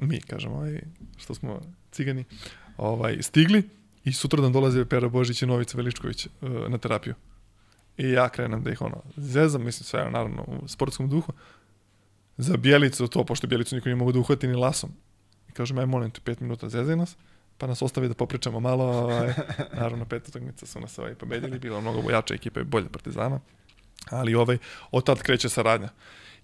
mi kažemo, ovaj, što smo cigani, ovaj, stigli i sutradan dolaze Pera Božić i Novica Veličković uh, na terapiju. I ja krenem da ih ono, zezam, mislim sve naravno u sportskom duhu, za Bjelicu to, pošto Bjelicu niko nije mogu da uhvati ni lasom. I kažem, aj molim te, pet minuta zezaj nas, pa nas ostavi da popričamo malo, ovaj, [laughs] naravno pet utakmica su nas ovaj, pobedili, bila mnogo jača ekipa i bolje Partizana, ali ovaj, od tad kreće saradnja.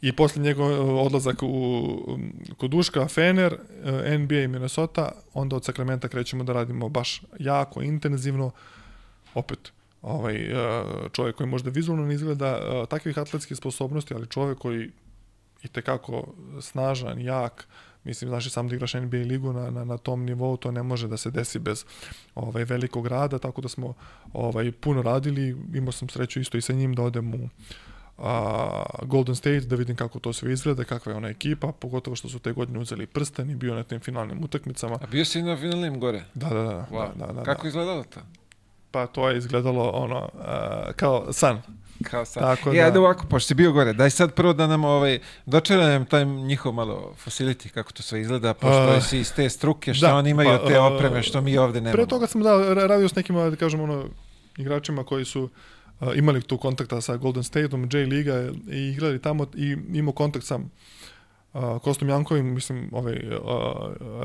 I posle njegov odlazak u, kod Duška, Fener, eh, NBA i Minnesota, onda od Sakramenta krećemo da radimo baš jako, intenzivno, opet, ovaj, eh, čovjek koji možda vizualno ne izgleda eh, takvih atletskih sposobnosti, ali čovjek koji i tekako snažan, jak, mislim, znaš i sam da igraš NBA ligu na, na, na tom nivou, to ne može da se desi bez ovaj, velikog rada, tako da smo ovaj, puno radili, imao sam sreću isto i sa njim da odem u a, Golden State, da vidim kako to sve izgleda, kakva je ona ekipa, pogotovo što su te godine uzeli prsten i bio na tim finalnim utakmicama. A bio si na finalnim gore? Da, da, da. Wow. da, da, da, Kako da. izgledalo to? Pa to je izgledalo ono, uh, kao san. Kao sad. Tako e, da- ajde ovako, pošto si bio gore, daj sad prvo da nam ovaj, dočera nam taj njihov malo facility, kako to sve izgleda, pošto A, si iz te struke, što da, oni imaju pa, te a, opreme, što mi ovde nemamo. Pre toga sam da, ra- radio s nekim, da kažem, ono, igračima koji su uh, imali tu kontakta sa Golden Stateom, J Liga i igrali tamo i imao kontakt sa uh, Kostom Jankovim, mislim, ovaj, uh,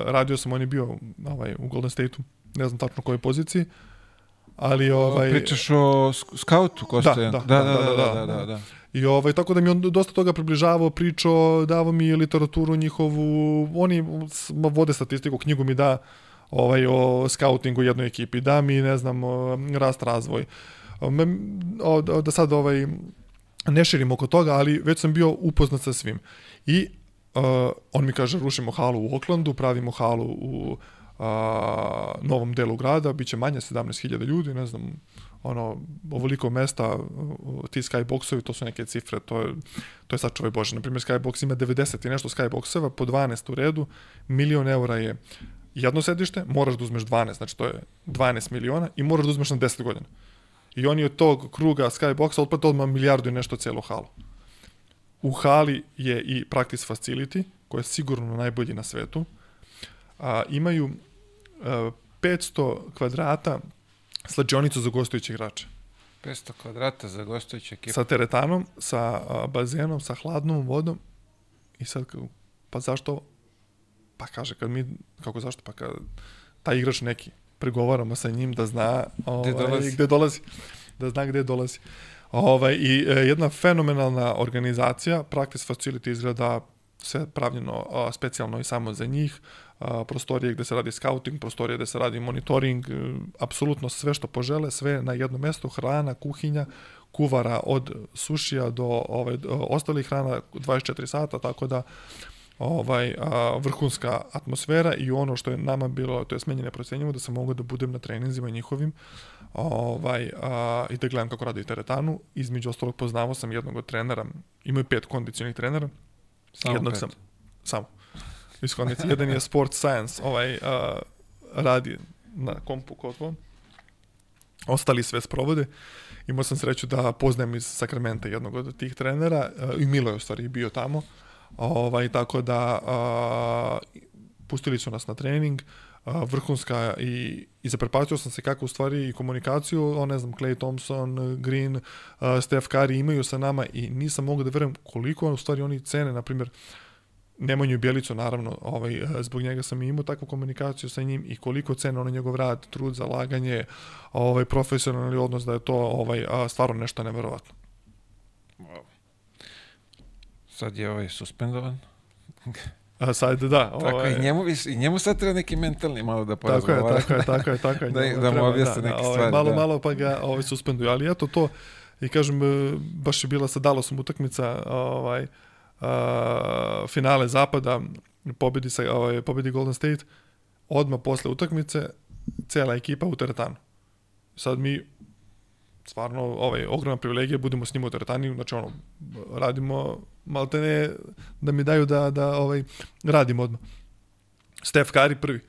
radio sam, on je bio ovaj, u Golden Stateu, ne znam tačno kojoj poziciji, ali ovaj... Pričaš o sk- skautu, Kostojan? Da, da, da, da, da, da, da, da. da, da. I ovaj, tako da mi on dosta toga približavao, pričao, davao mi literaturu njihovu, oni vode statistiku, knjigu mi da ovaj, o skautingu jednoj ekipi, da mi, ne znam, rast razvoj. Da sad ovaj, ne širim oko toga, ali već sam bio upoznat sa svim. I uh, on mi kaže, rušimo halu u Oklandu, pravimo halu u a, novom delu grada, bit će manje 17.000 ljudi, ne znam, ono, ovoliko mesta, ti skyboxovi, to su neke cifre, to je, to je čovjek Bože. Naprimjer, skybox ima 90 i nešto skyboxeva, po 12 u redu, milion eura je jedno sedište, moraš da uzmeš 12, znači to je 12 miliona i moraš da uzmeš na 10 godina. I oni od tog kruga skyboxa otplate odmah milijardu i nešto celu halu. U hali je i practice facility, koji je sigurno najbolji na svetu. A, imaju 500 kvadrata slađionicu za gostujuće igrače. 500 kvadrata za gostujuću ekipu. Sa teretanom, sa bazenom, sa hladnom vodom. I sad, pa zašto? Pa kaže, kad mi, kako zašto? Pa kad taj igrač neki, pregovaramo sa njim da zna ovaj, dolazi. gde dolazi. Da zna gde dolazi. Ovaj, I e, jedna fenomenalna organizacija, Practice Facility izgleda sve pravljeno a, specijalno i samo za njih, a, prostorije gde se radi scouting, prostorije gde se radi monitoring, e, apsolutno sve što požele, sve na jednom mestu, hrana, kuhinja, kuvara od sušija do ovaj, ostalih hrana 24 sata, tako da ovaj a, vrhunska atmosfera i ono što je nama bilo, to je smenje neprocenjivo, da sam mogao da budem na treninzima njihovim ovaj, a, i da gledam kako radi teretanu. Između ostalog poznavao sam jednog od trenera, imaju pet kondicionih trenera, Samo jednog pet. sam, samo, kondicije. Jedan je sport science, ovaj, a, radi na kompu kod ovo. Ostali sve sprovode. Imao sam sreću da poznajem iz Sakramenta jednog od tih trenera a, i Milo je u stvari bio tamo. Ovaj, tako da a, pustili su nas na trening, vrhunska i, i zaprepatio sam se kako u stvari i komunikaciju, on ne znam, Clay Thompson, Green, a, Steph Curry imaju sa nama i nisam mogao da verujem koliko u stvari oni cene, na primjer, Nemanju Bjelicu, naravno, ovaj, e, zbog njega sam imao takvu komunikaciju sa njim i koliko cene ono njegov rad, trud, zalaganje, ovaj, profesionalni odnos, da je to ovaj, stvarno nešto neverovatno. Sad je ovaj suspendovan. A sad, da. [laughs] Tako ovaj, i njemu, vis- i njemu sad treba neki mentalni malo da Tako je, porazgovara. tako je, tako je, [laughs] tako je. Da- njemu da mu objasne neke ovaj, stvari, Malo, da. malo pa ga ovaj, suspenduju, ali eto to, i kažem, e, baš je bila sa Dallasom utakmica, ovaj, a, finale zapada, pobedi, sa, ovaj, pobedi Golden State, odmah posle utakmice, cela ekipa u teretanu. Sad mi, stvarno, ovaj, ogromna privilegija, budemo s njima u teretani, znači ono, radimo, malte ne, da mi daju da, da ovaj, radimo odmah. Steph Curry prvi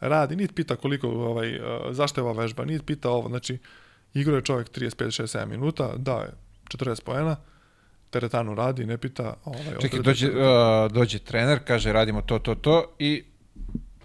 radi, niti pita koliko, ovaj, zašto je ova vežba, niti pita ovo, znači, igrao je čovjek 35, 67 minuta, da je 40 poena, teretanu radi, ne pita. Ovaj, Čekaj, dođe, uh, dođe trener, kaže radimo to, to, to i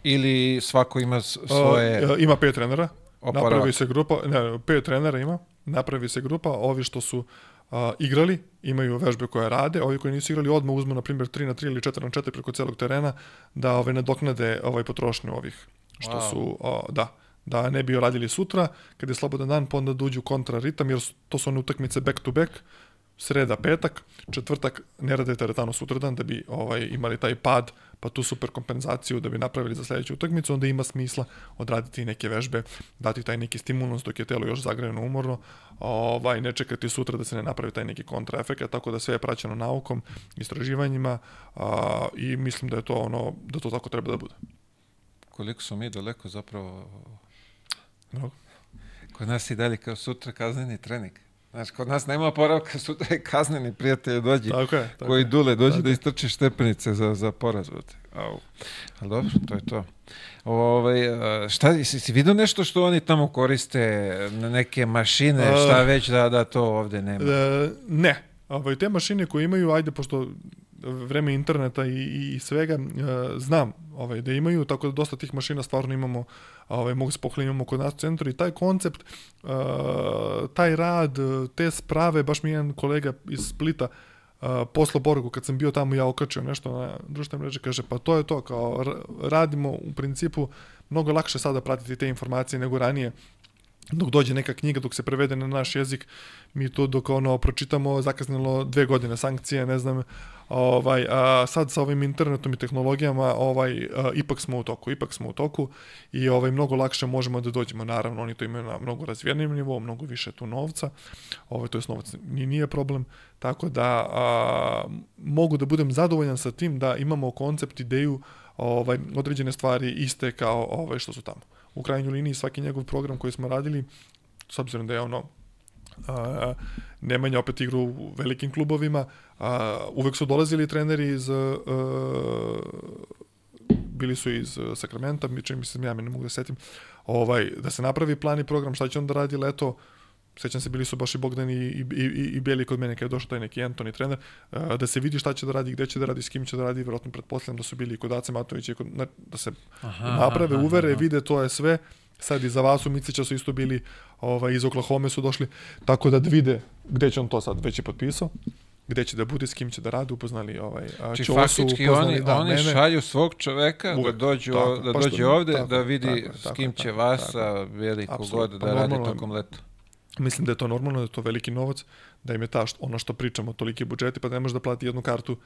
ili svako ima svoje Uh, ima pet trenera, oporavak. napravi se grupa, ne, pet trenera ima, napravi se grupa, ovi što su a, igrali, imaju vežbe koje rade, ovi koji nisu igrali odmah uzmu, na primjer, 3 na 3 ili 4 na 4 preko celog terena, da ove, nadoknade ovaj potrošnju ovih, što Wow. su, a, da, da ne bi radili sutra, kad je slobodan dan, pa onda da uđu kontra ritam, jer to su one utakmice back to back, sreda, petak, četvrtak ne rade teretanu sutradan da bi ovaj imali taj pad, pa tu super kompenzaciju da bi napravili za sledeću utakmicu, onda ima smisla odraditi neke vežbe, dati taj neki stimulans dok je telo još zagrejeno umorno, ovaj, ne čekati sutra da se ne napravi taj neki kontraefekat, tako da sve je praćeno naukom, istraživanjima a, i mislim da je to ono, da to tako treba da bude. Koliko smo mi daleko zapravo... Mnogo. Kod nas i dalje kao sutra kazneni trening. Znaš, kod nas nema oporavka, [laughs] sutra je kazneni prijatelj dođi. Tako je. Tako koji je. dule, dođi Tako da istrči štepenice za, za poraz. Au. Ali dobro, to je to. Ovaj, a, šta, si, si vidio nešto što oni tamo koriste, na neke mašine, A. šta već da, da to ovde nema? E, ne. Ovaj, te mašine koje imaju, ajde, pošto vreme interneta i, i, svega, e, znam ovaj, da imaju, tako da dosta tih mašina stvarno imamo, ovaj, mogu se pohvaliti, imamo kod nas u centru i taj koncept, e, taj rad, te sprave, baš mi je jedan kolega iz Splita, uh, poslo Borgu, kad sam bio tamo ja okačio nešto na društvene mreže, kaže pa to je to, kao ra- radimo u principu mnogo lakše sada pratiti te informacije nego ranije. Dok dođe neka knjiga, dok se prevede na naš jezik, mi to dok ono pročitamo zakasnilo dve godine sankcije, ne znam, ovaj, a sad sa ovim internetom i tehnologijama ovaj, a, ipak smo u toku, ipak smo u toku i ovaj, mnogo lakše možemo da dođemo, naravno oni to imaju na mnogo razvijenim nivou, mnogo više tu novca, ovaj, to je novac ni nije problem, tako da a, mogu da budem zadovoljan sa tim da imamo koncept, ideju, ovaj, određene stvari iste kao ovaj, što su tamo. U krajnjoj liniji svaki njegov program koji smo radili, s obzirom da je ono a, Nemanja opet igru u velikim klubovima, a, uvek su dolazili treneri iz a, bili su iz Sakramenta, mi čini mi se, ja me ne mogu da setim, ovaj, da se napravi plan i program, šta će on da radi leto, sećam se, bili su baš i Bogdan i, i, i, i Beli kod mene kad je došao taj neki Antoni trener, a, da se vidi šta će da radi, gde će da radi, s kim će da radi, verovatno pretpostavljam da su bili i kod Ace Matovića, i kod, da se Aha, naprave, aha, uvere, aha. vide, to je sve. Sad i za vas u Micića su isto bili, ovaj, iz Oklahoma su došli, tako da vide gde će on to sad, već je potpisao, gde će da bude, s kim će da radi, upoznali ovaj, Ćosu, faktički upoznali, oni, da, oni mene. šalju svog čoveka Uvek, da dođe, tako, da dođe ovde, tako, da vidi tako s tako kim je, će tako, Vasa, veliko Apsolutno, god pa da radi normalno je. tokom leta. Mislim da je to normalno, da je to veliki novac, da im je ta, št- ono što pričamo, toliki budžeti, pa ne može da plati jednu kartu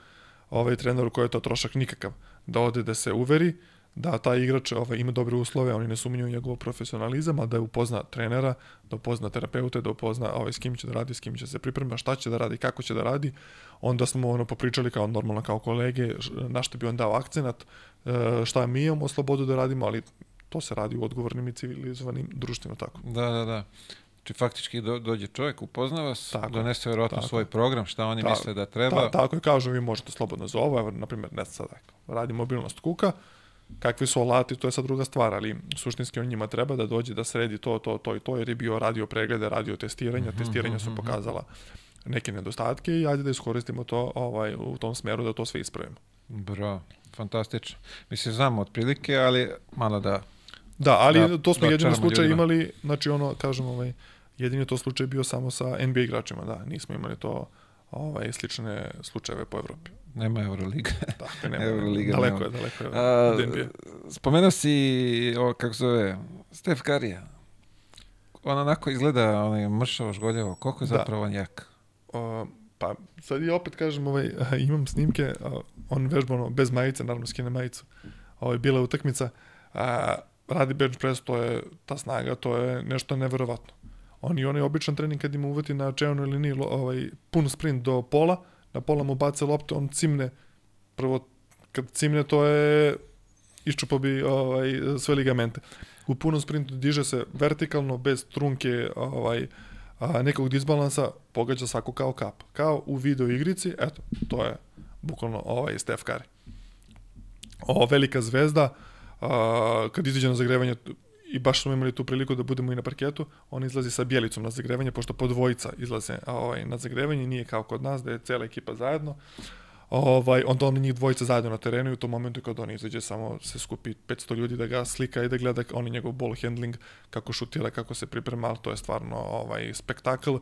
ovaj treneru koji je to trošak nikakav. Da ode da se uveri, da taj igrač ovaj, ima dobre uslove, oni ne sumnjuju njegov profesionalizam, a da upozna trenera, da upozna terapeute, da upozna ovaj, s kim će da radi, s kim će se priprema, šta će da radi, kako će da radi. Onda smo ono popričali kao normalno kao kolege, na što bi on dao akcenat, e, šta mi imamo slobodu da radimo, ali to se radi u odgovornim i civilizovanim društvima tako. Da, da, da. Znači, faktički do, dođe čovjek, upozna vas, Tako je, donese vjerojatno tako svoj je. program, šta oni Ta- misle da treba. Ta, tako je, kažu, vi možete slobodno zovu, evo, na primjer, ne sad, ako radi mobilnost kuka, kakvi su alati, to je sad druga stvar, ali suštinski on njima treba da dođe da sredi to, to, to i to, jer je bio radio preglede, radio testiranja, testiranja su pokazala neke nedostatke i ajde da iskoristimo to ovaj, u tom smeru da to sve ispravimo. Bro, fantastično. Mislim, znamo otprilike, ali malo da... Da, ali Da, to smo da jedini slučaj ljudima. imali, znači ono, kažem, ovaj, jedini je to slučaj bio samo sa NBA igračima, da, nismo imali to ovaj, slične slučajeve po Evropi. Nema Euroliga. [laughs] Tako je, nema, Euroliga daleko nema. je, daleko je A, spomenuo si, o, kako se zove, Stef Karija. On onako izgleda, onaj mršavo, žgoljavo. Koliko je Da. zapravo on jak? O, pa sad ja opet kažem, ovaj, [laughs] imam snimke, on vežba ono, bez majice, naravno skine majicu. Ovo je bila utakmica, a, radi bench press, to je ta snaga, to je nešto neverovatno. On i onaj običan trening kad ima uvati na čevnoj liniji ovaj, pun sprint do pola, na pola mu bace lopte, on cimne, prvo kad cimne to je iščupo bi ovaj, sve ligamente. U punom sprintu diže se vertikalno, bez trunke, ovaj, a, nekog disbalansa, pogađa svako kao kap. Kao u video igrici, eto, to je bukvalno ovaj Steph Curry. Ovo velika zvezda, a, kad izađe na zagrevanje, i baš smo imali tu priliku da budemo i na parketu, on izlazi sa bjelicom na zagrevanje, pošto po dvojica izlaze ovaj, na zagrevanje, nije kao kod nas, da je cela ekipa zajedno. Ovaj, onda oni njih dvojica zajedno na terenu i u tom momentu kad on izađe samo se skupi 500 ljudi da ga slika i da gleda on i njegov ball handling, kako šutira, kako se priprema, ali to je stvarno ovaj, spektakl.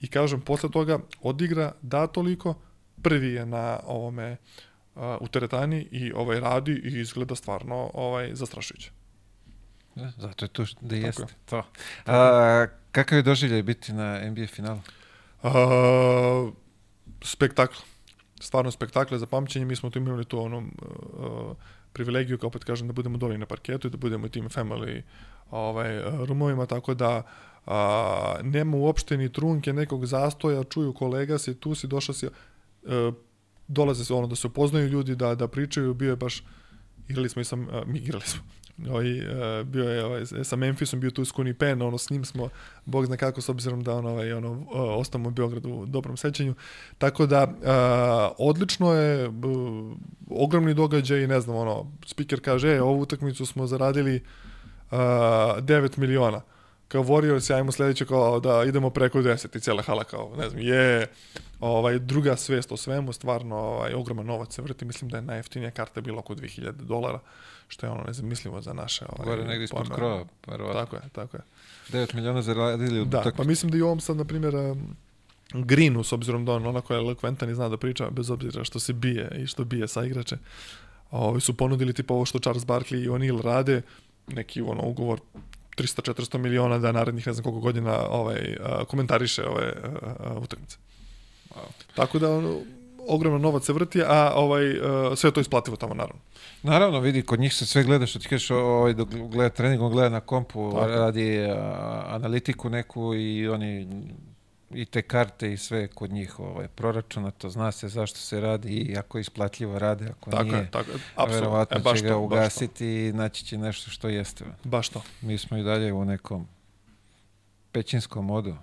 I kažem, posle toga odigra, da toliko, prvi je na ovome uh, u teretani i ovaj radi i izgleda stvarno ovaj zastrašujuće. Da, zato je to što- da jeste. je. To. A, kakav je doživljaj biti na NBA finalu? Uh, spektakl. Stvarno spektakl za pamćenje. Mi smo tu imali tu onu uh, privilegiju, kao opet kažem, da budemo doli na parketu i da budemo tim family ovaj, rumovima, tako da a, nema uopšte ni trunke nekog zastoja, čuju kolega si, tu si, došao si, uh, dolaze se ono da se upoznaju ljudi, da, da pričaju, bio je baš igrali smo i sa, a, mi igrali smo, ovaj, uh, bio je ovaj, sa Memphisom, bio tu Skuni Pen, ono, s njim smo, bog zna kako, s obzirom da on, ovaj, ono, uh, u Beogradu u dobrom sećanju. Tako da, uh, odlično je, uh, ogromni događaj, ne znam, ono, speaker kaže, e, ovu utakmicu smo zaradili uh, 9 miliona kao Warriors, ajmo sledeće kao da idemo preko 10 i cijela hala kao, ne znam, je ovaj, druga svest o svemu, stvarno ovaj, ogroman novac se vrti, mislim da je najjeftinija karta bila oko 2000 dolara, što je ono nezamislivo za naše... Ovaj, Gore negdje ispod krova, verovatno. Tako je, tako je. 9 miliona zaradili Da, utakmici. pa mislim da i ovom sad, na primjer, Greenu, s obzirom da on onako je elokventan i zna da priča, bez obzira što se bije i što bije sa igrače, ovi su ponudili tipa ovo što Charles Barkley i O'Neal rade, neki ono ugovor 300-400 miliona da narednih ne znam koliko godina ovaj, komentariše ove utakmice. Tako da ono, ogroman novac se vrti, a ovaj, a, sve je to isplativo tamo naravno. Naravno, vidi, kod njih se sve gleda, što ti kažeš, ovaj, dok gleda trening, on gleda na kompu, Tako. radi a, analitiku neku i oni i te karte i sve kod njih ovaj, proračunato, zna se zašto se radi i ako isplatljivo rade, ako Tako nije, je, tako je. Verovatno E, baš će ga to, to. ugasiti i naći će nešto što jeste. Baš to. Mi smo i dalje u nekom pećinskom modu.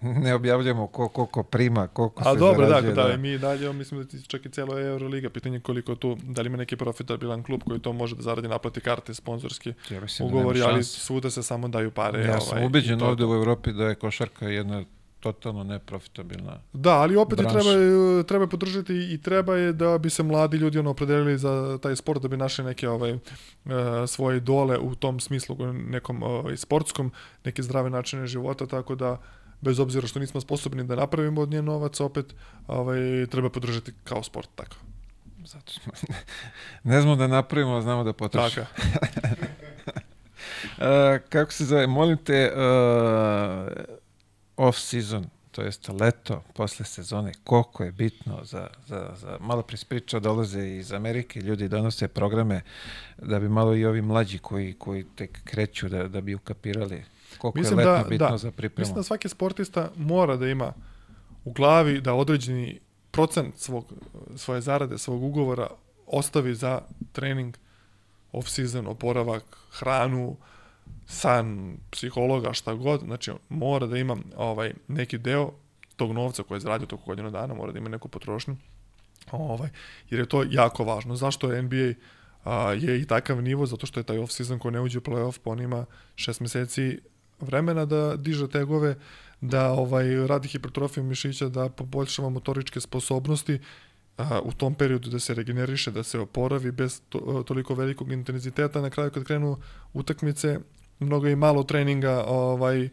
[laughs] ne objavljamo ko, koliko prima, koliko A se dobro, zarađuje. da, da, mi dalje, mislim da ti čak i cijelo Euroliga, pitanje koliko tu, da li ima neki profitabilan klub koji to može da zaradi naplati karte, sponzorski Ja mislim ugovori, da ali svuda se samo daju pare. Ja ovaj, sam i ubeđen ovde u Evropi da je košarka jedna totalno neprofitabilna. Da, ali opet i branša. treba, treba podržati i treba je da bi se mladi ljudi ono opredelili za taj sport, da bi našli neke ovaj, e, svoje idole u tom smislu, nekom ovaj, sportskom, neke zdrave načine života, tako da bez obzira što nismo sposobni da napravimo od nje novac, opet ovaj, treba podržati kao sport, tako. Zato [laughs] ne znamo da napravimo, a znamo da potrošimo. Tako. [laughs] E, kako se zove, molim te, uh, off-season, to jest leto, posle sezone, koliko je bitno za, za, za malo prispriča dolaze iz Amerike, ljudi donose programe da bi malo i ovi mlađi koji, koji tek kreću da, da bi ukapirali koliko Mislim je letno da- bitno da. za pripremu. Mislim da svaki sportista mora da ima u glavi da određeni procent svog, svoje zarade, svog ugovora ostavi za trening, off-season, oporavak, hranu, san, psihologa, šta god. Znači, mora da ima ovaj, neki deo tog novca koji je zaradio toko godinu dana, mora da ima neku potrošnju. Ovaj, jer je to jako važno. Zašto je NBA a, je i takav nivo? Zato što je taj off-season ko ne uđe u playoff, pa on ima šest meseci vremena da diže tegove, da ovaj radi hipertrofiju mišića, da poboljšava motoričke sposobnosti, a, u tom periodu da se regeneriše, da se oporavi bez to, toliko velikog intenziteta. Na kraju kad krenu utakmice, mnogo i malo treninga, ovaj,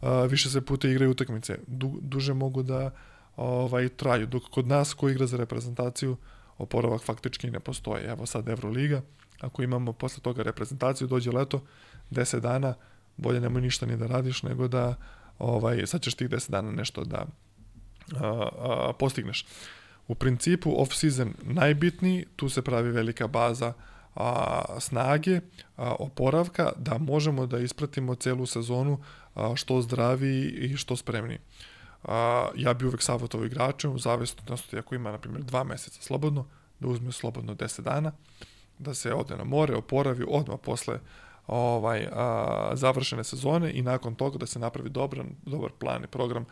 a, više se puta igraju utakmice. Du, duže mogu da ovaj traju. Dok kod nas ko igra za reprezentaciju, oporavak faktički ne postoji. Evo sad Euroliga, ako imamo posle toga reprezentaciju, dođe leto, 10 dana, bolje nemoj ništa ni da radiš, nego da ovaj, sad ćeš tih 10 dana nešto da a, a, postigneš. U principu off-season najbitniji, tu se pravi velika baza a, snage, a, oporavka, da možemo da ispratimo celu sezonu a, što zdraviji i što spremniji. A, ja bi uvek savjetovao igračem, u zavisnosti ako ima, na primjer, dva meseca slobodno, da uzme slobodno 10 dana, da se ode na more, oporavi odmah posle ovaj a, završene sezone i nakon toga da se napravi dobar, dobar plan i program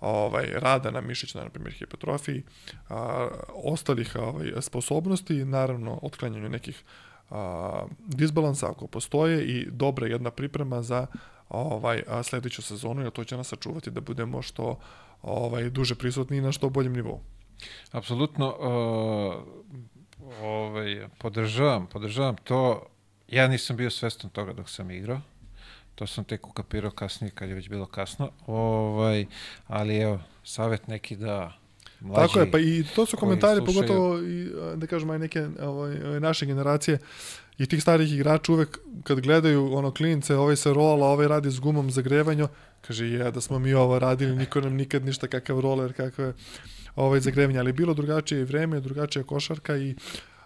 ovaj rada na mišićnoj na primjer hipertrofiji, a, ostalih ovaj sposobnosti, naravno otklanjanju nekih a, disbalansa ako postoje i dobra jedna priprema za ovaj a, sledeću sezonu, jer to će nas sačuvati da budemo što ovaj duže prisutni i na što boljem nivou. Apsolutno uh, ovaj, podržavam, podržavam to. Ja nisam bio svestan toga dok sam igrao. To sam tek ukapirao kasnije kad je već bilo kasno. Ovaj, ali evo, savjet neki da mlađi... Tako je, pa i to su komentari, slušaju- pogotovo i, da kažemo, aj neke ovaj, naše generacije i tih starih igrača uvek kad gledaju ono klince, ovaj se rola, ovaj radi s gumom za grevanje, kaže je da smo mi ovo radili, niko nam nikad ništa kakav roller, kakve ovaj zagrevanje, ali bilo drugačije vreme, drugačija košarka i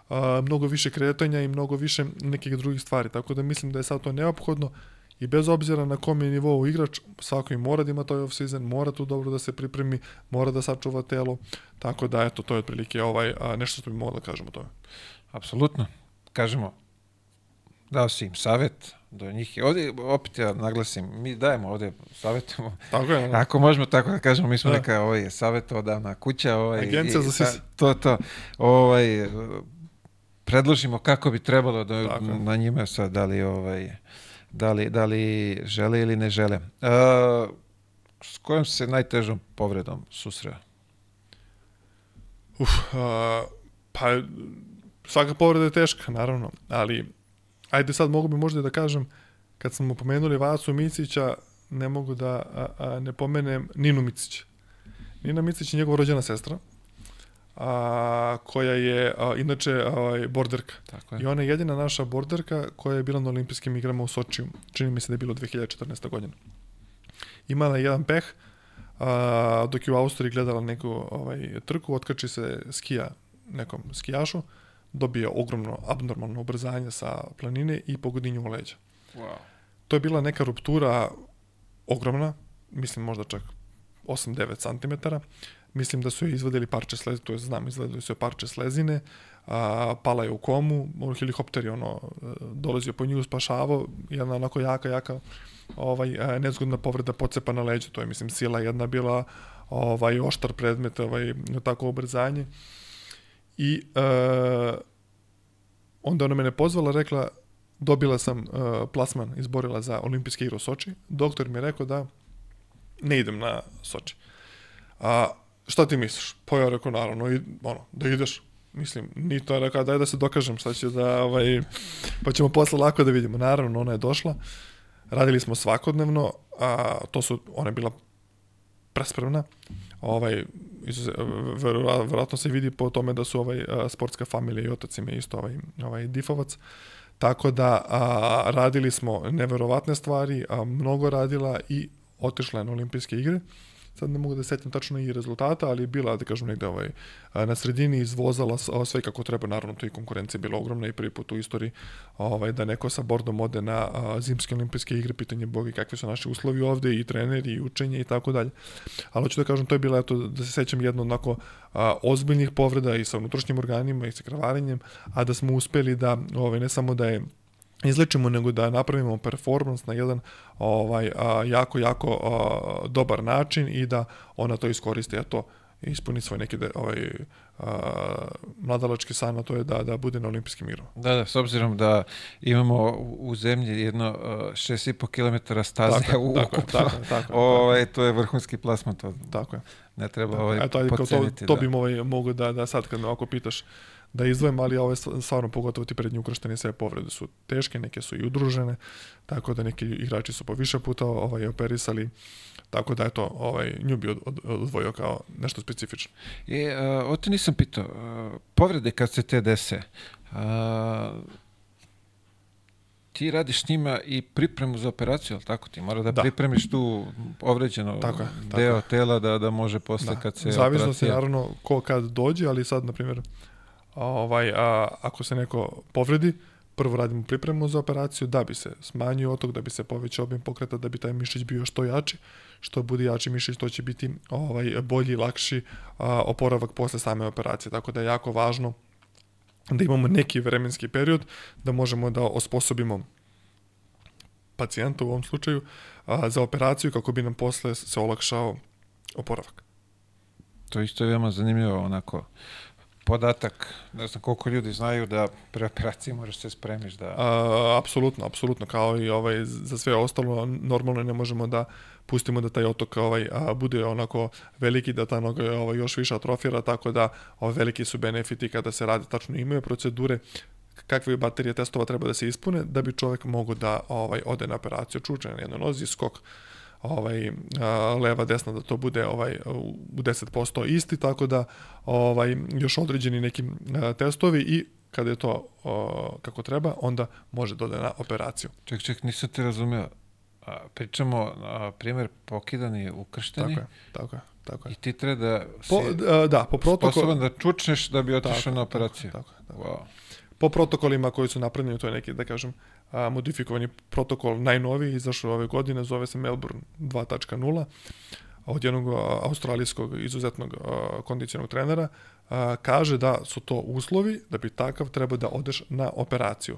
a, mnogo više kretanja i mnogo više nekih drugih stvari, tako da mislim da je sad to neophodno i bez obzira na kom je nivou igrač, svako i mora da ima taj off-season, mora tu dobro da se pripremi, mora da sačuva telo, tako da eto, to je otprilike ovaj, a, nešto što bi mogli da kažemo o tome. Apsolutno. Kažemo, dao si im savjet, do njih je, ovdje, opet ja naglasim, mi dajemo ovdje, savjetujemo, [laughs] Tako je. ono. ako možemo tako da kažemo, mi smo Da. neka ovaj, savjetodavna kuća, ovaj, Agencija i za sise. To, to, ovaj, predložimo kako bi trebalo da Tako na njima sad, da li, ovaj, da li, da li žele ili ne žele. E, s kojom se najtežom povredom susreo? Uf, a, pa svaka povreda je teška, naravno, ali ajde sad mogu bi možda da kažem, kad smo pomenuli Vasu Micića, ne mogu da a, a, ne pomenem Ninu Micić. Nina Micić je njegova rođena sestra, a, koja je a, inače a, borderka. Tako je. I ona je jedina naša borderka koja je bila na olimpijskim igrama u Sočiju. Čini mi se da je bilo 2014. godina. Imala je jedan peh, a, dok je u Austriji gledala neku ovaj, trku, otkači se skija nekom skijašu, dobije ogromno, abnormalno ubrzanje sa planine i pogodi nju u leđa. Wow. To je bila neka ruptura ogromna, mislim možda čak 8-9 cm. Mislim da su je izvadili parče slezine, to je znam, izvadili su je parče slezine, a, pala je u komu, helikopter je ono, e, dolazio po nju, spašavao, jedna onako jaka, jaka ovaj, e, nezgodna povreda pocepa na leđu, to je mislim sila jedna bila ovaj, oštar predmet, ovaj, tako ubrzanje. I e, onda ona mene pozvala, rekla, dobila sam uh, plasman, izborila za olimpijske igre u Soči. Doktor mi je rekao da ne idem na Soči. A šta ti misliš? Pa ja rekao, naravno, i, ono, da ideš. Mislim, ni to je rekao, daj da se dokažem, šta ću da, ovaj, pa ćemo posle lako da vidimo. Naravno, ona je došla, radili smo svakodnevno, a to su, ona je bila prespremna, ovaj, verovatno se vidi po tome da su ovaj, sportska familija i otac im je isto ovaj, ovaj difovac, Tako da a, radili smo neverovatne stvari, a, mnogo radila i otišla je na olimpijske igre. Sad ne mogu da se setim tačno i rezultata, ali je bila, da kažem, negde ovaj, na sredini izvozala sve kako treba. Naravno, tu i konkurencija je bila ogromna i prvi put u istoriji ovaj, da neko sa bordom ode na zimske olimpijske igre, pitanje bogi kakvi su naši uslovi ovde i treneri i učenje i tako dalje. Ali hoću da kažem, to je bila, eto, da se sećam jedno onako a, ozbiljnih povreda i sa unutrašnjim organima i sa krvarenjem, a da smo uspeli da, ovaj, ne samo da je izlečimo, nego da napravimo performans na jedan ovaj a, jako, jako a, dobar način i da ona to iskoristi, a to ispuni svoj neki de, ovaj, a, mladalački san, a to je da, da bude na olimpijskim igrama. Da, da, s obzirom da imamo u zemlji jedno uh, 6,5 km staze Tako tako ukupno, tako tako je, ovaj, to je vrhunski plasman, to Tako je. ne treba Tako, ovaj, Eto, to, podceniti. to da. bi ovaj, mogu da, da sad kad me ovako pitaš da izdvojim, ali ovo je stv- stvarno pogotovo ti prednji ukršteni sve povrede su teške, neke su i udružene, tako da neki igrači su po više puta ovaj, operisali, tako da eto, ovaj, nju bi od, od, odvojio kao nešto specifično. E, o te nisam pitao, povrede kad se te dese, uh, ti radiš s njima i pripremu za operaciju, ali tako? Ti mora da, Da. pripremiš tu povređeno Tako je, tako deo je. tela da, da može posle Da. kad se Zavisno se operacija- naravno ko kad dođe, ali sad, na primjer, ovaj, a, ako se neko povredi, prvo radimo pripremu za operaciju da bi se smanjio otok, da bi se povećao obim pokreta, da bi taj mišić bio što jači. Što bude jači mišić, to će biti ovaj, bolji, lakši a, oporavak posle same operacije. Tako da je jako važno da imamo neki vremenski period da možemo da osposobimo pacijenta u ovom slučaju a, za operaciju kako bi nam posle se olakšao oporavak. To isto je veoma zanimljivo, onako, podatak, ne znam koliko ljudi znaju da pre operacije moraš se spremiš da... A, apsolutno, apsolutno, kao i ovaj, za sve ostalo, normalno ne možemo da pustimo da taj otok ovaj, a, bude onako veliki, da ta noga ovaj, još više atrofira, tako da ovaj, veliki su benefiti kada se radi, tačno imaju procedure kakve baterije testova treba da se ispune da bi čovjek mogao da ovaj ode na operaciju. Čučanja na jednoj nozi, skok ovaj leva desna da to bude ovaj u 10% isti tako da ovaj još određeni neki testovi i kada je to o, kako treba onda može da ode na operaciju. Ček, ček, nisam te razumeo. A, pričamo, a, primjer, pokidani, ukršteni Tako je, tako je, tako i je. ti treba da si Po, da, po protokolu sposoban da čučneš da bi otišao Tako, na operaciju. Tako, je, tako. Wow. Po protokolima koji su napravljeni, to je neki, da kažem, a, modifikovani protokol najnoviji, izašao ove godine, zove se Melbourne 2.0, od jednog australijskog izuzetnog a, kondicionog trenera, a, kaže da su to uslovi da bi takav treba da odeš na operaciju.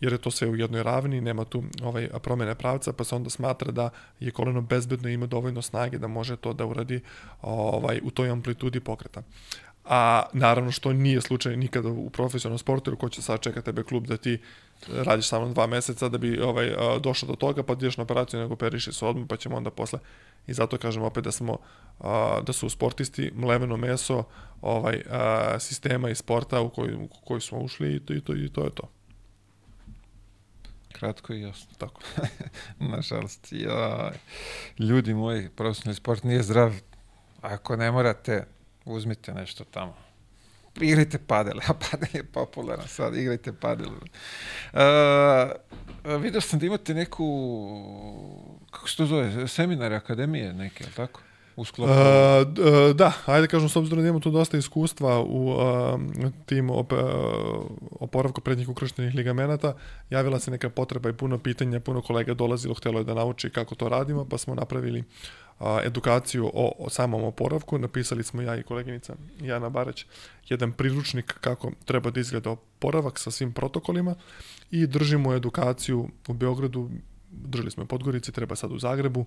jer je to sve u jednoj ravni, nema tu ovaj, promene pravca, pa se onda smatra da je koleno bezbedno i ima dovoljno snage da može to da uradi ovaj, u toj amplitudi pokreta. A naravno što nije slučaj nikada u profesionalnom sportu, jer ko će sad čeka tebe klub da ti radiš samo dva meseca da bi ovaj, došao do toga, pa ideš na operaciju, nego operiši se odmah, pa ćemo onda posle. I zato kažem opet da smo, da su sportisti mleveno meso ovaj, sistema i sporta u koji, u koji smo ušli i to, i to, i to je to. Kratko i jasno. Tako. [laughs] Nažalost, ja, ljudi moji, profesionalni sport nije zdrav. Ako ne morate, uzmite nešto tamo. Igrajte padel, a padel je popularan sad, igrajte padel. Uh, vidio sam da imate neku, kako se to zove, seminare, akademije neke, ali tako? u sklopu? Uh, da, ajde kažem, s obzirom da imamo tu dosta iskustva u uh, tim op, uh, oporavku prednjih ukrštenih ligamenata, javila se neka potreba i puno pitanja, puno kolega dolazilo, htelo je da nauči kako to radimo, pa smo napravili a, edukaciju o, o samom oporavku. Napisali smo ja i koleginica Jana Barać jedan priručnik kako treba da izgleda oporavak sa svim protokolima i držimo edukaciju u Beogradu, držali smo je Podgorici, treba sad u Zagrebu,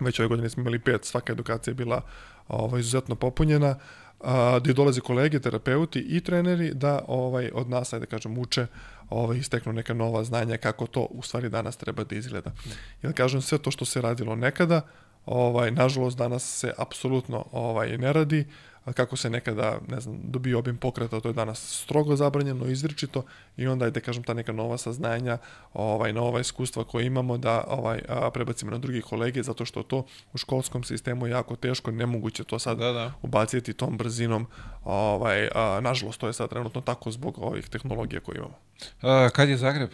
već ove godine smo imali pet, svaka edukacija je bila ovaj, izuzetno popunjena, a, gde dolaze kolege, terapeuti i treneri da ovaj od nas, ajde da kažem, uče ovaj, isteknu neka nova znanja kako to u stvari danas treba da izgleda. Jer kažem, sve to što se radilo nekada, ovaj, nažalost danas se apsolutno ovaj, ne radi, kako se nekada, ne znam, dobio obim pokreta, to je danas strogo zabranjeno, izričito i onda je, da kažem, ta neka nova saznanja, ovaj, nova iskustva koje imamo da ovaj, a, prebacimo na drugi kolege, zato što to u školskom sistemu je jako teško, nemoguće to sad da, da. ubaciti tom brzinom, ovaj, a, nažalost, to je sad trenutno tako zbog ovih tehnologija koje imamo. A, kad je Zagreb?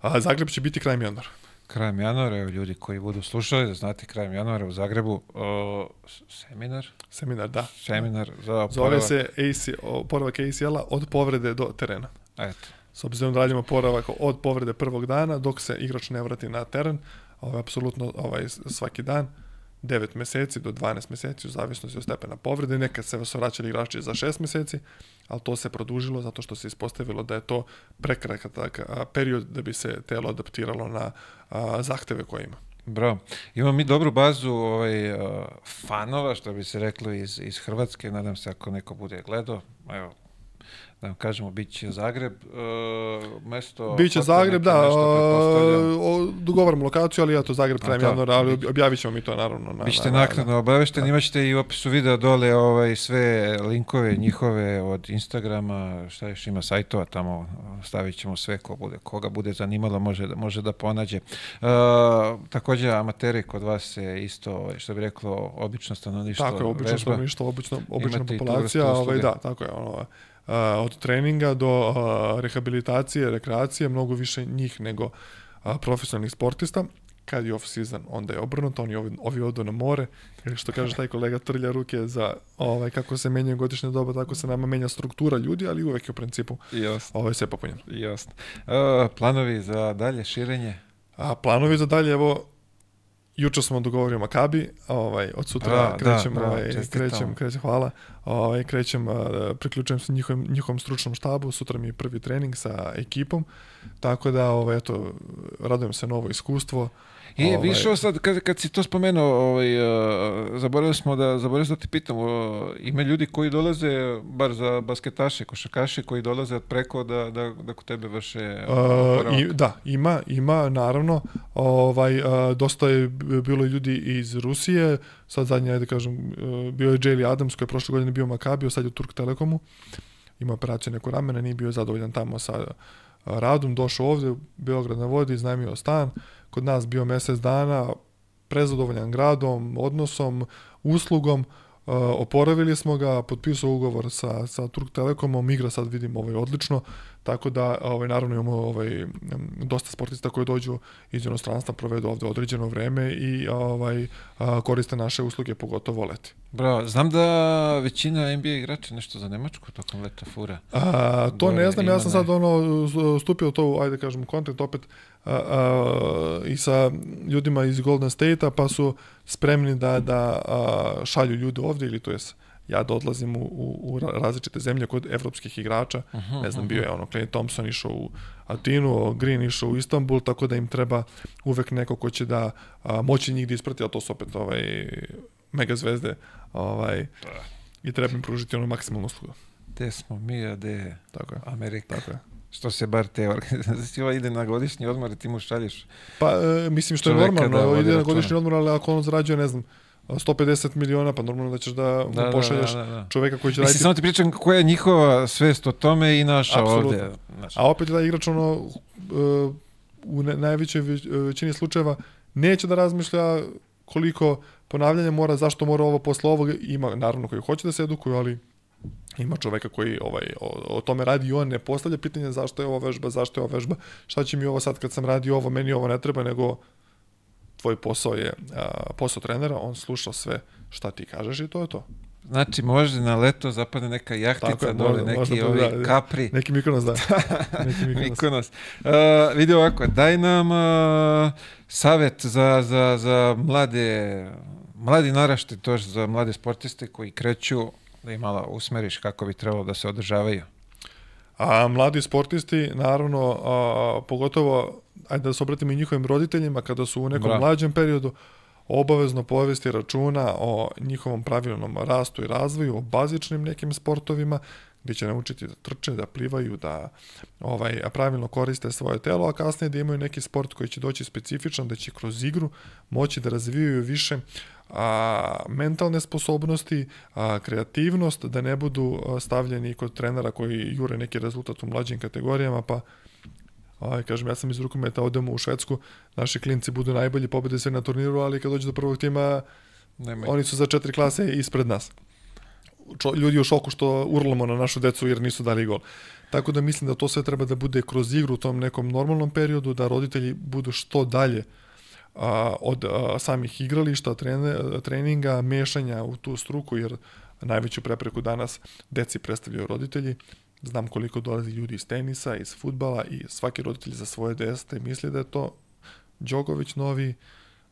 A, Zagreb će biti krajem januara krajem januara, evo ljudi koji budu slušali, da znate, krajem januara u Zagrebu o, seminar. Seminar, da. Seminar za Zove se AC, oporavak ACL-a od povrede do terena. Eto. S obzirom da radimo oporavak od povrede prvog dana dok se igrač ne vrati na teren, ovaj, apsolutno ovaj, svaki dan 9 meseci do 12 meseci u zavisnosti od stepena povrede. Nekad se vas vraćali igrači za 6 meseci, ali to se produžilo zato što se ispostavilo da je to prekratak period da bi se telo adaptiralo na a, zahteve koje ima. Bravo. Imamo mi dobru bazu ovaj, fanova, što bi se reklo, iz, iz Hrvatske. Nadam se ako neko bude gledao. Evo, da vam kažemo, bit će Zagreb, uh, mesto... Biće Zagreb, da, uh, dogovaramo lokaciju, ali ja to Zagreb krajem januara, ali objavit ćemo mi to naravno. Na, Bićete na, naknadno obavešteni, imaćete i u opisu videa dole ovaj, sve linkove njihove od Instagrama, šta još ima sajtova tamo, stavit ćemo sve ko bude, koga bude zanimalo, može, da, može da ponađe. Uh, takođe, amateri kod vas se isto, ovaj, što bi reklo, obično stanovništvo Tako je, obično stanovništvo, obično, obična populacija, ovaj, da, tako je, ono, od treninga do rehabilitacije, rekreacije, mnogo više njih nego profesionalnih sportista. Kad je off-season, onda je obrnuto, oni ovi, ovi odu na more, ili što kaže taj kolega trlja ruke za ovaj, kako se menjaju godišnje doba, tako se nama menja struktura ljudi, ali uvek je u principu Jasno. ovo je sve popunjeno. Jasno. Uh, planovi za dalje širenje? A planovi za dalje, evo, juče smo dogovorili Makabi, ovaj od sutra A, krećem, da, ovaj krećem, krećem, hvala. Ovaj krećem, uh, priključujem se njihovom njihovom stručnom štabu, sutra mi je prvi trening sa ekipom. Tako da ovaj eto radujem se novo iskustvo. I ovaj... više sad, kad, kad si to spomenuo, ovaj, uh, zaboravili smo da, zaboravili da ti pitam, uh, ima ljudi koji dolaze, bar za basketaše, košakaše, koji dolaze od preko da, da, da kod tebe vrše uh, i, Da, ima, ima, naravno. Ovaj, uh, dosta je bilo ljudi iz Rusije, sad zadnje, ajde kažem, uh, bio je Jaylee Adams koji je prošle godine bio Makabio, sad je u Turk Telekomu. Ima operaciju neko ramena, nije bio zadovoljan tamo sa radom, došao ovde, Beograd na vodi, znajmio stan, kod nas bio mesec dana, prezadovoljan gradom, odnosom, uslugom, Uh, oporavili smo ga, potpisao ugovor sa, sa Turk Telekomom, igra sad vidim ovaj, odlično, tako da ovaj, naravno imamo ovaj, dosta sportista koji dođu iz inostranstva, provedu ovde određeno vreme i ovaj, koriste naše usluge, pogotovo leti. Bravo, znam da većina NBA igrača nešto za Nemačku tokom leta fura. A, to Gore, ne znam, ja sam sad ono stupio to, ajde kažem, kontakt opet a, a, i sa ljudima iz Golden State-a, pa su spremni da, da a, šalju ljude ovde ili to je ja da odlazim u, u, u ra- različite zemlje kod evropskih igrača. ne znam, bio je ono, Clay Thompson išao u Atinu, Green išao u Istanbul, tako da im treba uvek neko ko će da a, moći njih da isprati, a to su opet ovaj, mega zvezde ovaj, i treba im pružiti ono maksimalnu uslugu. Te smo mi, a de Tako je. Amerika. Tako je. Što se bar te [laughs] organizacije ide na godišnji odmor i ti mu šalješ. Pa, e, mislim što je normalno, da ide na godišnji odmor, ali ako on zarađuje, ne znam, 150 miliona, pa normalno da ćeš da, mu pošalješ da, da. čoveka koji će Mislim, raditi samo ti pričam koja je njihova svest o tome i naša Apsolutno. ovde. Znaš, A opet da igrač ono uh, u najvećoj već- većini slučajeva neće da razmišlja koliko ponavljanja mora, zašto mora ovo posle ovoga, ima naravno koji hoće da se edukuju, ali ima čoveka koji ovaj, o, o tome radi i on ne postavlja pitanje zašto je ova vežba, zašto je ova vežba, šta će mi ovo sad kad sam radio ovo, meni ovo ne treba, nego tvoj posao je a, posao trenera, on sluša sve šta ti kažeš i to je to. Znači, može na leto zapadne neka jahtica Tako je, dole, neki može, ovi da, kapri. Neki Mikonos da. [laughs] Neki Mikonos. Mikonos. Uh, vidi ovako, daj nam uh, savet za, za, za mlade, mladi narašte, to je za mlade sportiste koji kreću, da ih malo usmeriš kako bi trebalo da se održavaju. A mladi sportisti, naravno, a, pogotovo, ajde da se obratimo i njihovim roditeljima, kada su u nekom Bravo. mlađem periodu, obavezno povesti računa o njihovom pravilnom rastu i razvoju, o bazičnim nekim sportovima, gdje će naučiti da trče, da plivaju, da ovaj, pravilno koriste svoje telo, a kasnije da imaju neki sport koji će doći specifičan, da će kroz igru moći da razvijaju više a, mentalne sposobnosti, a, kreativnost, da ne budu stavljeni kod trenera koji jure neki rezultat u mlađim kategorijama, pa Aj, kažem, ja sam iz rukometa, odemo u Švedsku, naši klinci budu najbolji, pobede sve na turniru, ali kad dođu do prvog tima, Nemoj. oni su za četiri klase ispred nas. Čo, ljudi u šoku što urlamo na našu decu jer nisu dali gol. Tako da mislim da to sve treba da bude kroz igru u tom nekom normalnom periodu, da roditelji budu što dalje a, od a, samih igrališta, trene, treninga, mešanja u tu struku, jer najveću prepreku danas deci predstavljaju roditelji. Znam koliko dolazi ljudi iz tenisa, iz futbala i svaki roditelj za svoje deste misli da je to Đogović novi,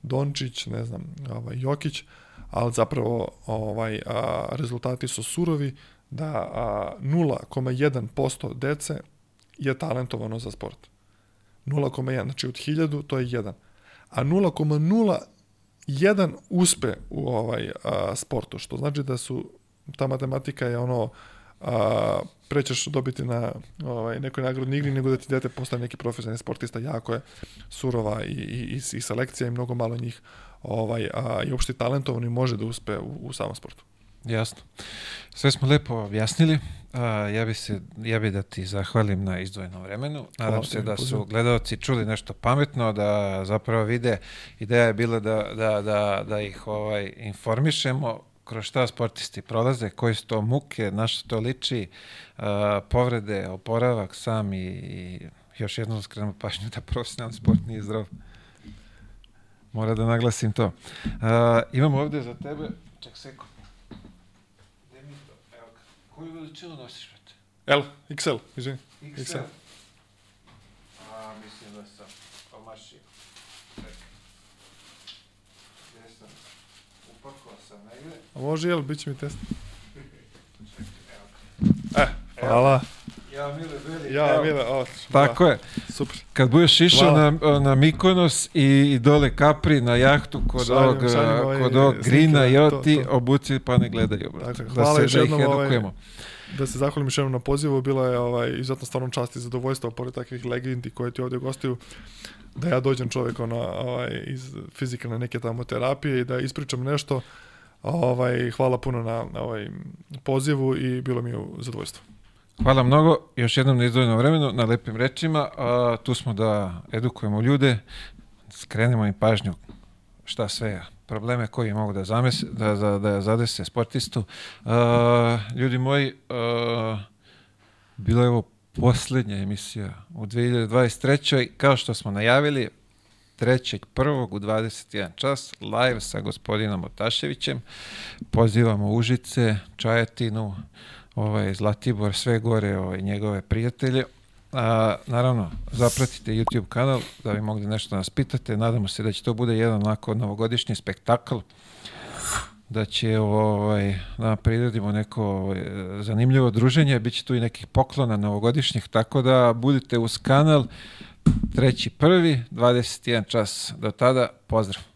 Dončić, ne znam, ovaj, Jokić, ali zapravo ovaj, a, rezultati su surovi da a, 0,1% dece je talentovano za sport. 0,1, znači od 1000 to je 1. A 0,01 uspe u ovaj a, sportu, što znači da su ta matematika je ono a, pre ćeš dobiti na ovaj, nekoj nagradnoj igri nego da ti dete postane neki profesionalni sportista, jako je surova i, i, i, selekcija i mnogo malo njih ovaj, a, i uopšte talentovan i može da uspe u, u samom sportu. Jasno. Sve smo lepo objasnili. A, ja bi se ja bi da ti zahvalim na izdvojenom vremenu. Nadam Hvala se da su gledaoci čuli nešto pametno, da zapravo vide. Ideja je bila da, da, da, da ih ovaj informišemo kroz šta sportisti prolaze, koje su to muke, na što to liči, a, povrede, oporavak sam i, i još jednom skrenemo pažnju da profesionalni sport nije zdrav. Mora da naglasim to. A, imamo ovde za tebe, ček seko. Gde mi to? Evo ga. Koju veličinu nosiš, brate? L, XL, izvini. XL. A, mislim da sam omašio. Čekaj. Gde sam? Upakao sam negde. A može jel, bit će mi test. E, hvala. Ja, Mile, Beli. Ja. Mile, o, Tako je. super. Kad budeš išao Hvala. na, na Mikonos i, i dole Capri na jahtu kod Šaljem- ovog, šaljem ovaj kod ovog grina i to, ovo ti to. obuci pa ne gledaju. brate. Dakle, da hvala se još da ih ovaj, edukujemo. Da se zahvalim još jednom na pozivu, bila je ovaj, izuzetno stvarno čast i zadovoljstvo, pored takvih legendi koje ti ovdje gostuju, da ja dođem čovjek ono, ovaj, iz fizikalne neke tamo terapije i da ispričam nešto. Ovaj, hvala puno na, ovaj pozivu i bilo mi je zadovoljstvo. Hvala mnogo, još jednom na izdvojenom vremenu, na lepim rečima. A, tu smo da edukujemo ljude, skrenemo im pažnju šta sve probleme koji mogu da, zamese, da, da, da zadese sportistu. A, ljudi moji, a, bila je ovo posljednja emisija u 2023. Kao što smo najavili, 3.1. u 21 čas live sa gospodinom Otaševićem. Pozivamo Užice, Čajetinu, ovaj, Zlatibor, sve gore ovaj, njegove prijatelje. A, naravno, zapratite YouTube kanal da bi mogli nešto da nas pitate. Nadamo se da će to bude jedan onako novogodišnji spektakl da će ovaj, da priredimo neko ovaj, zanimljivo druženje, bit će tu i nekih poklona novogodišnjih, tako da budite uz kanal treći prvi, 21 čas do tada, pozdrav!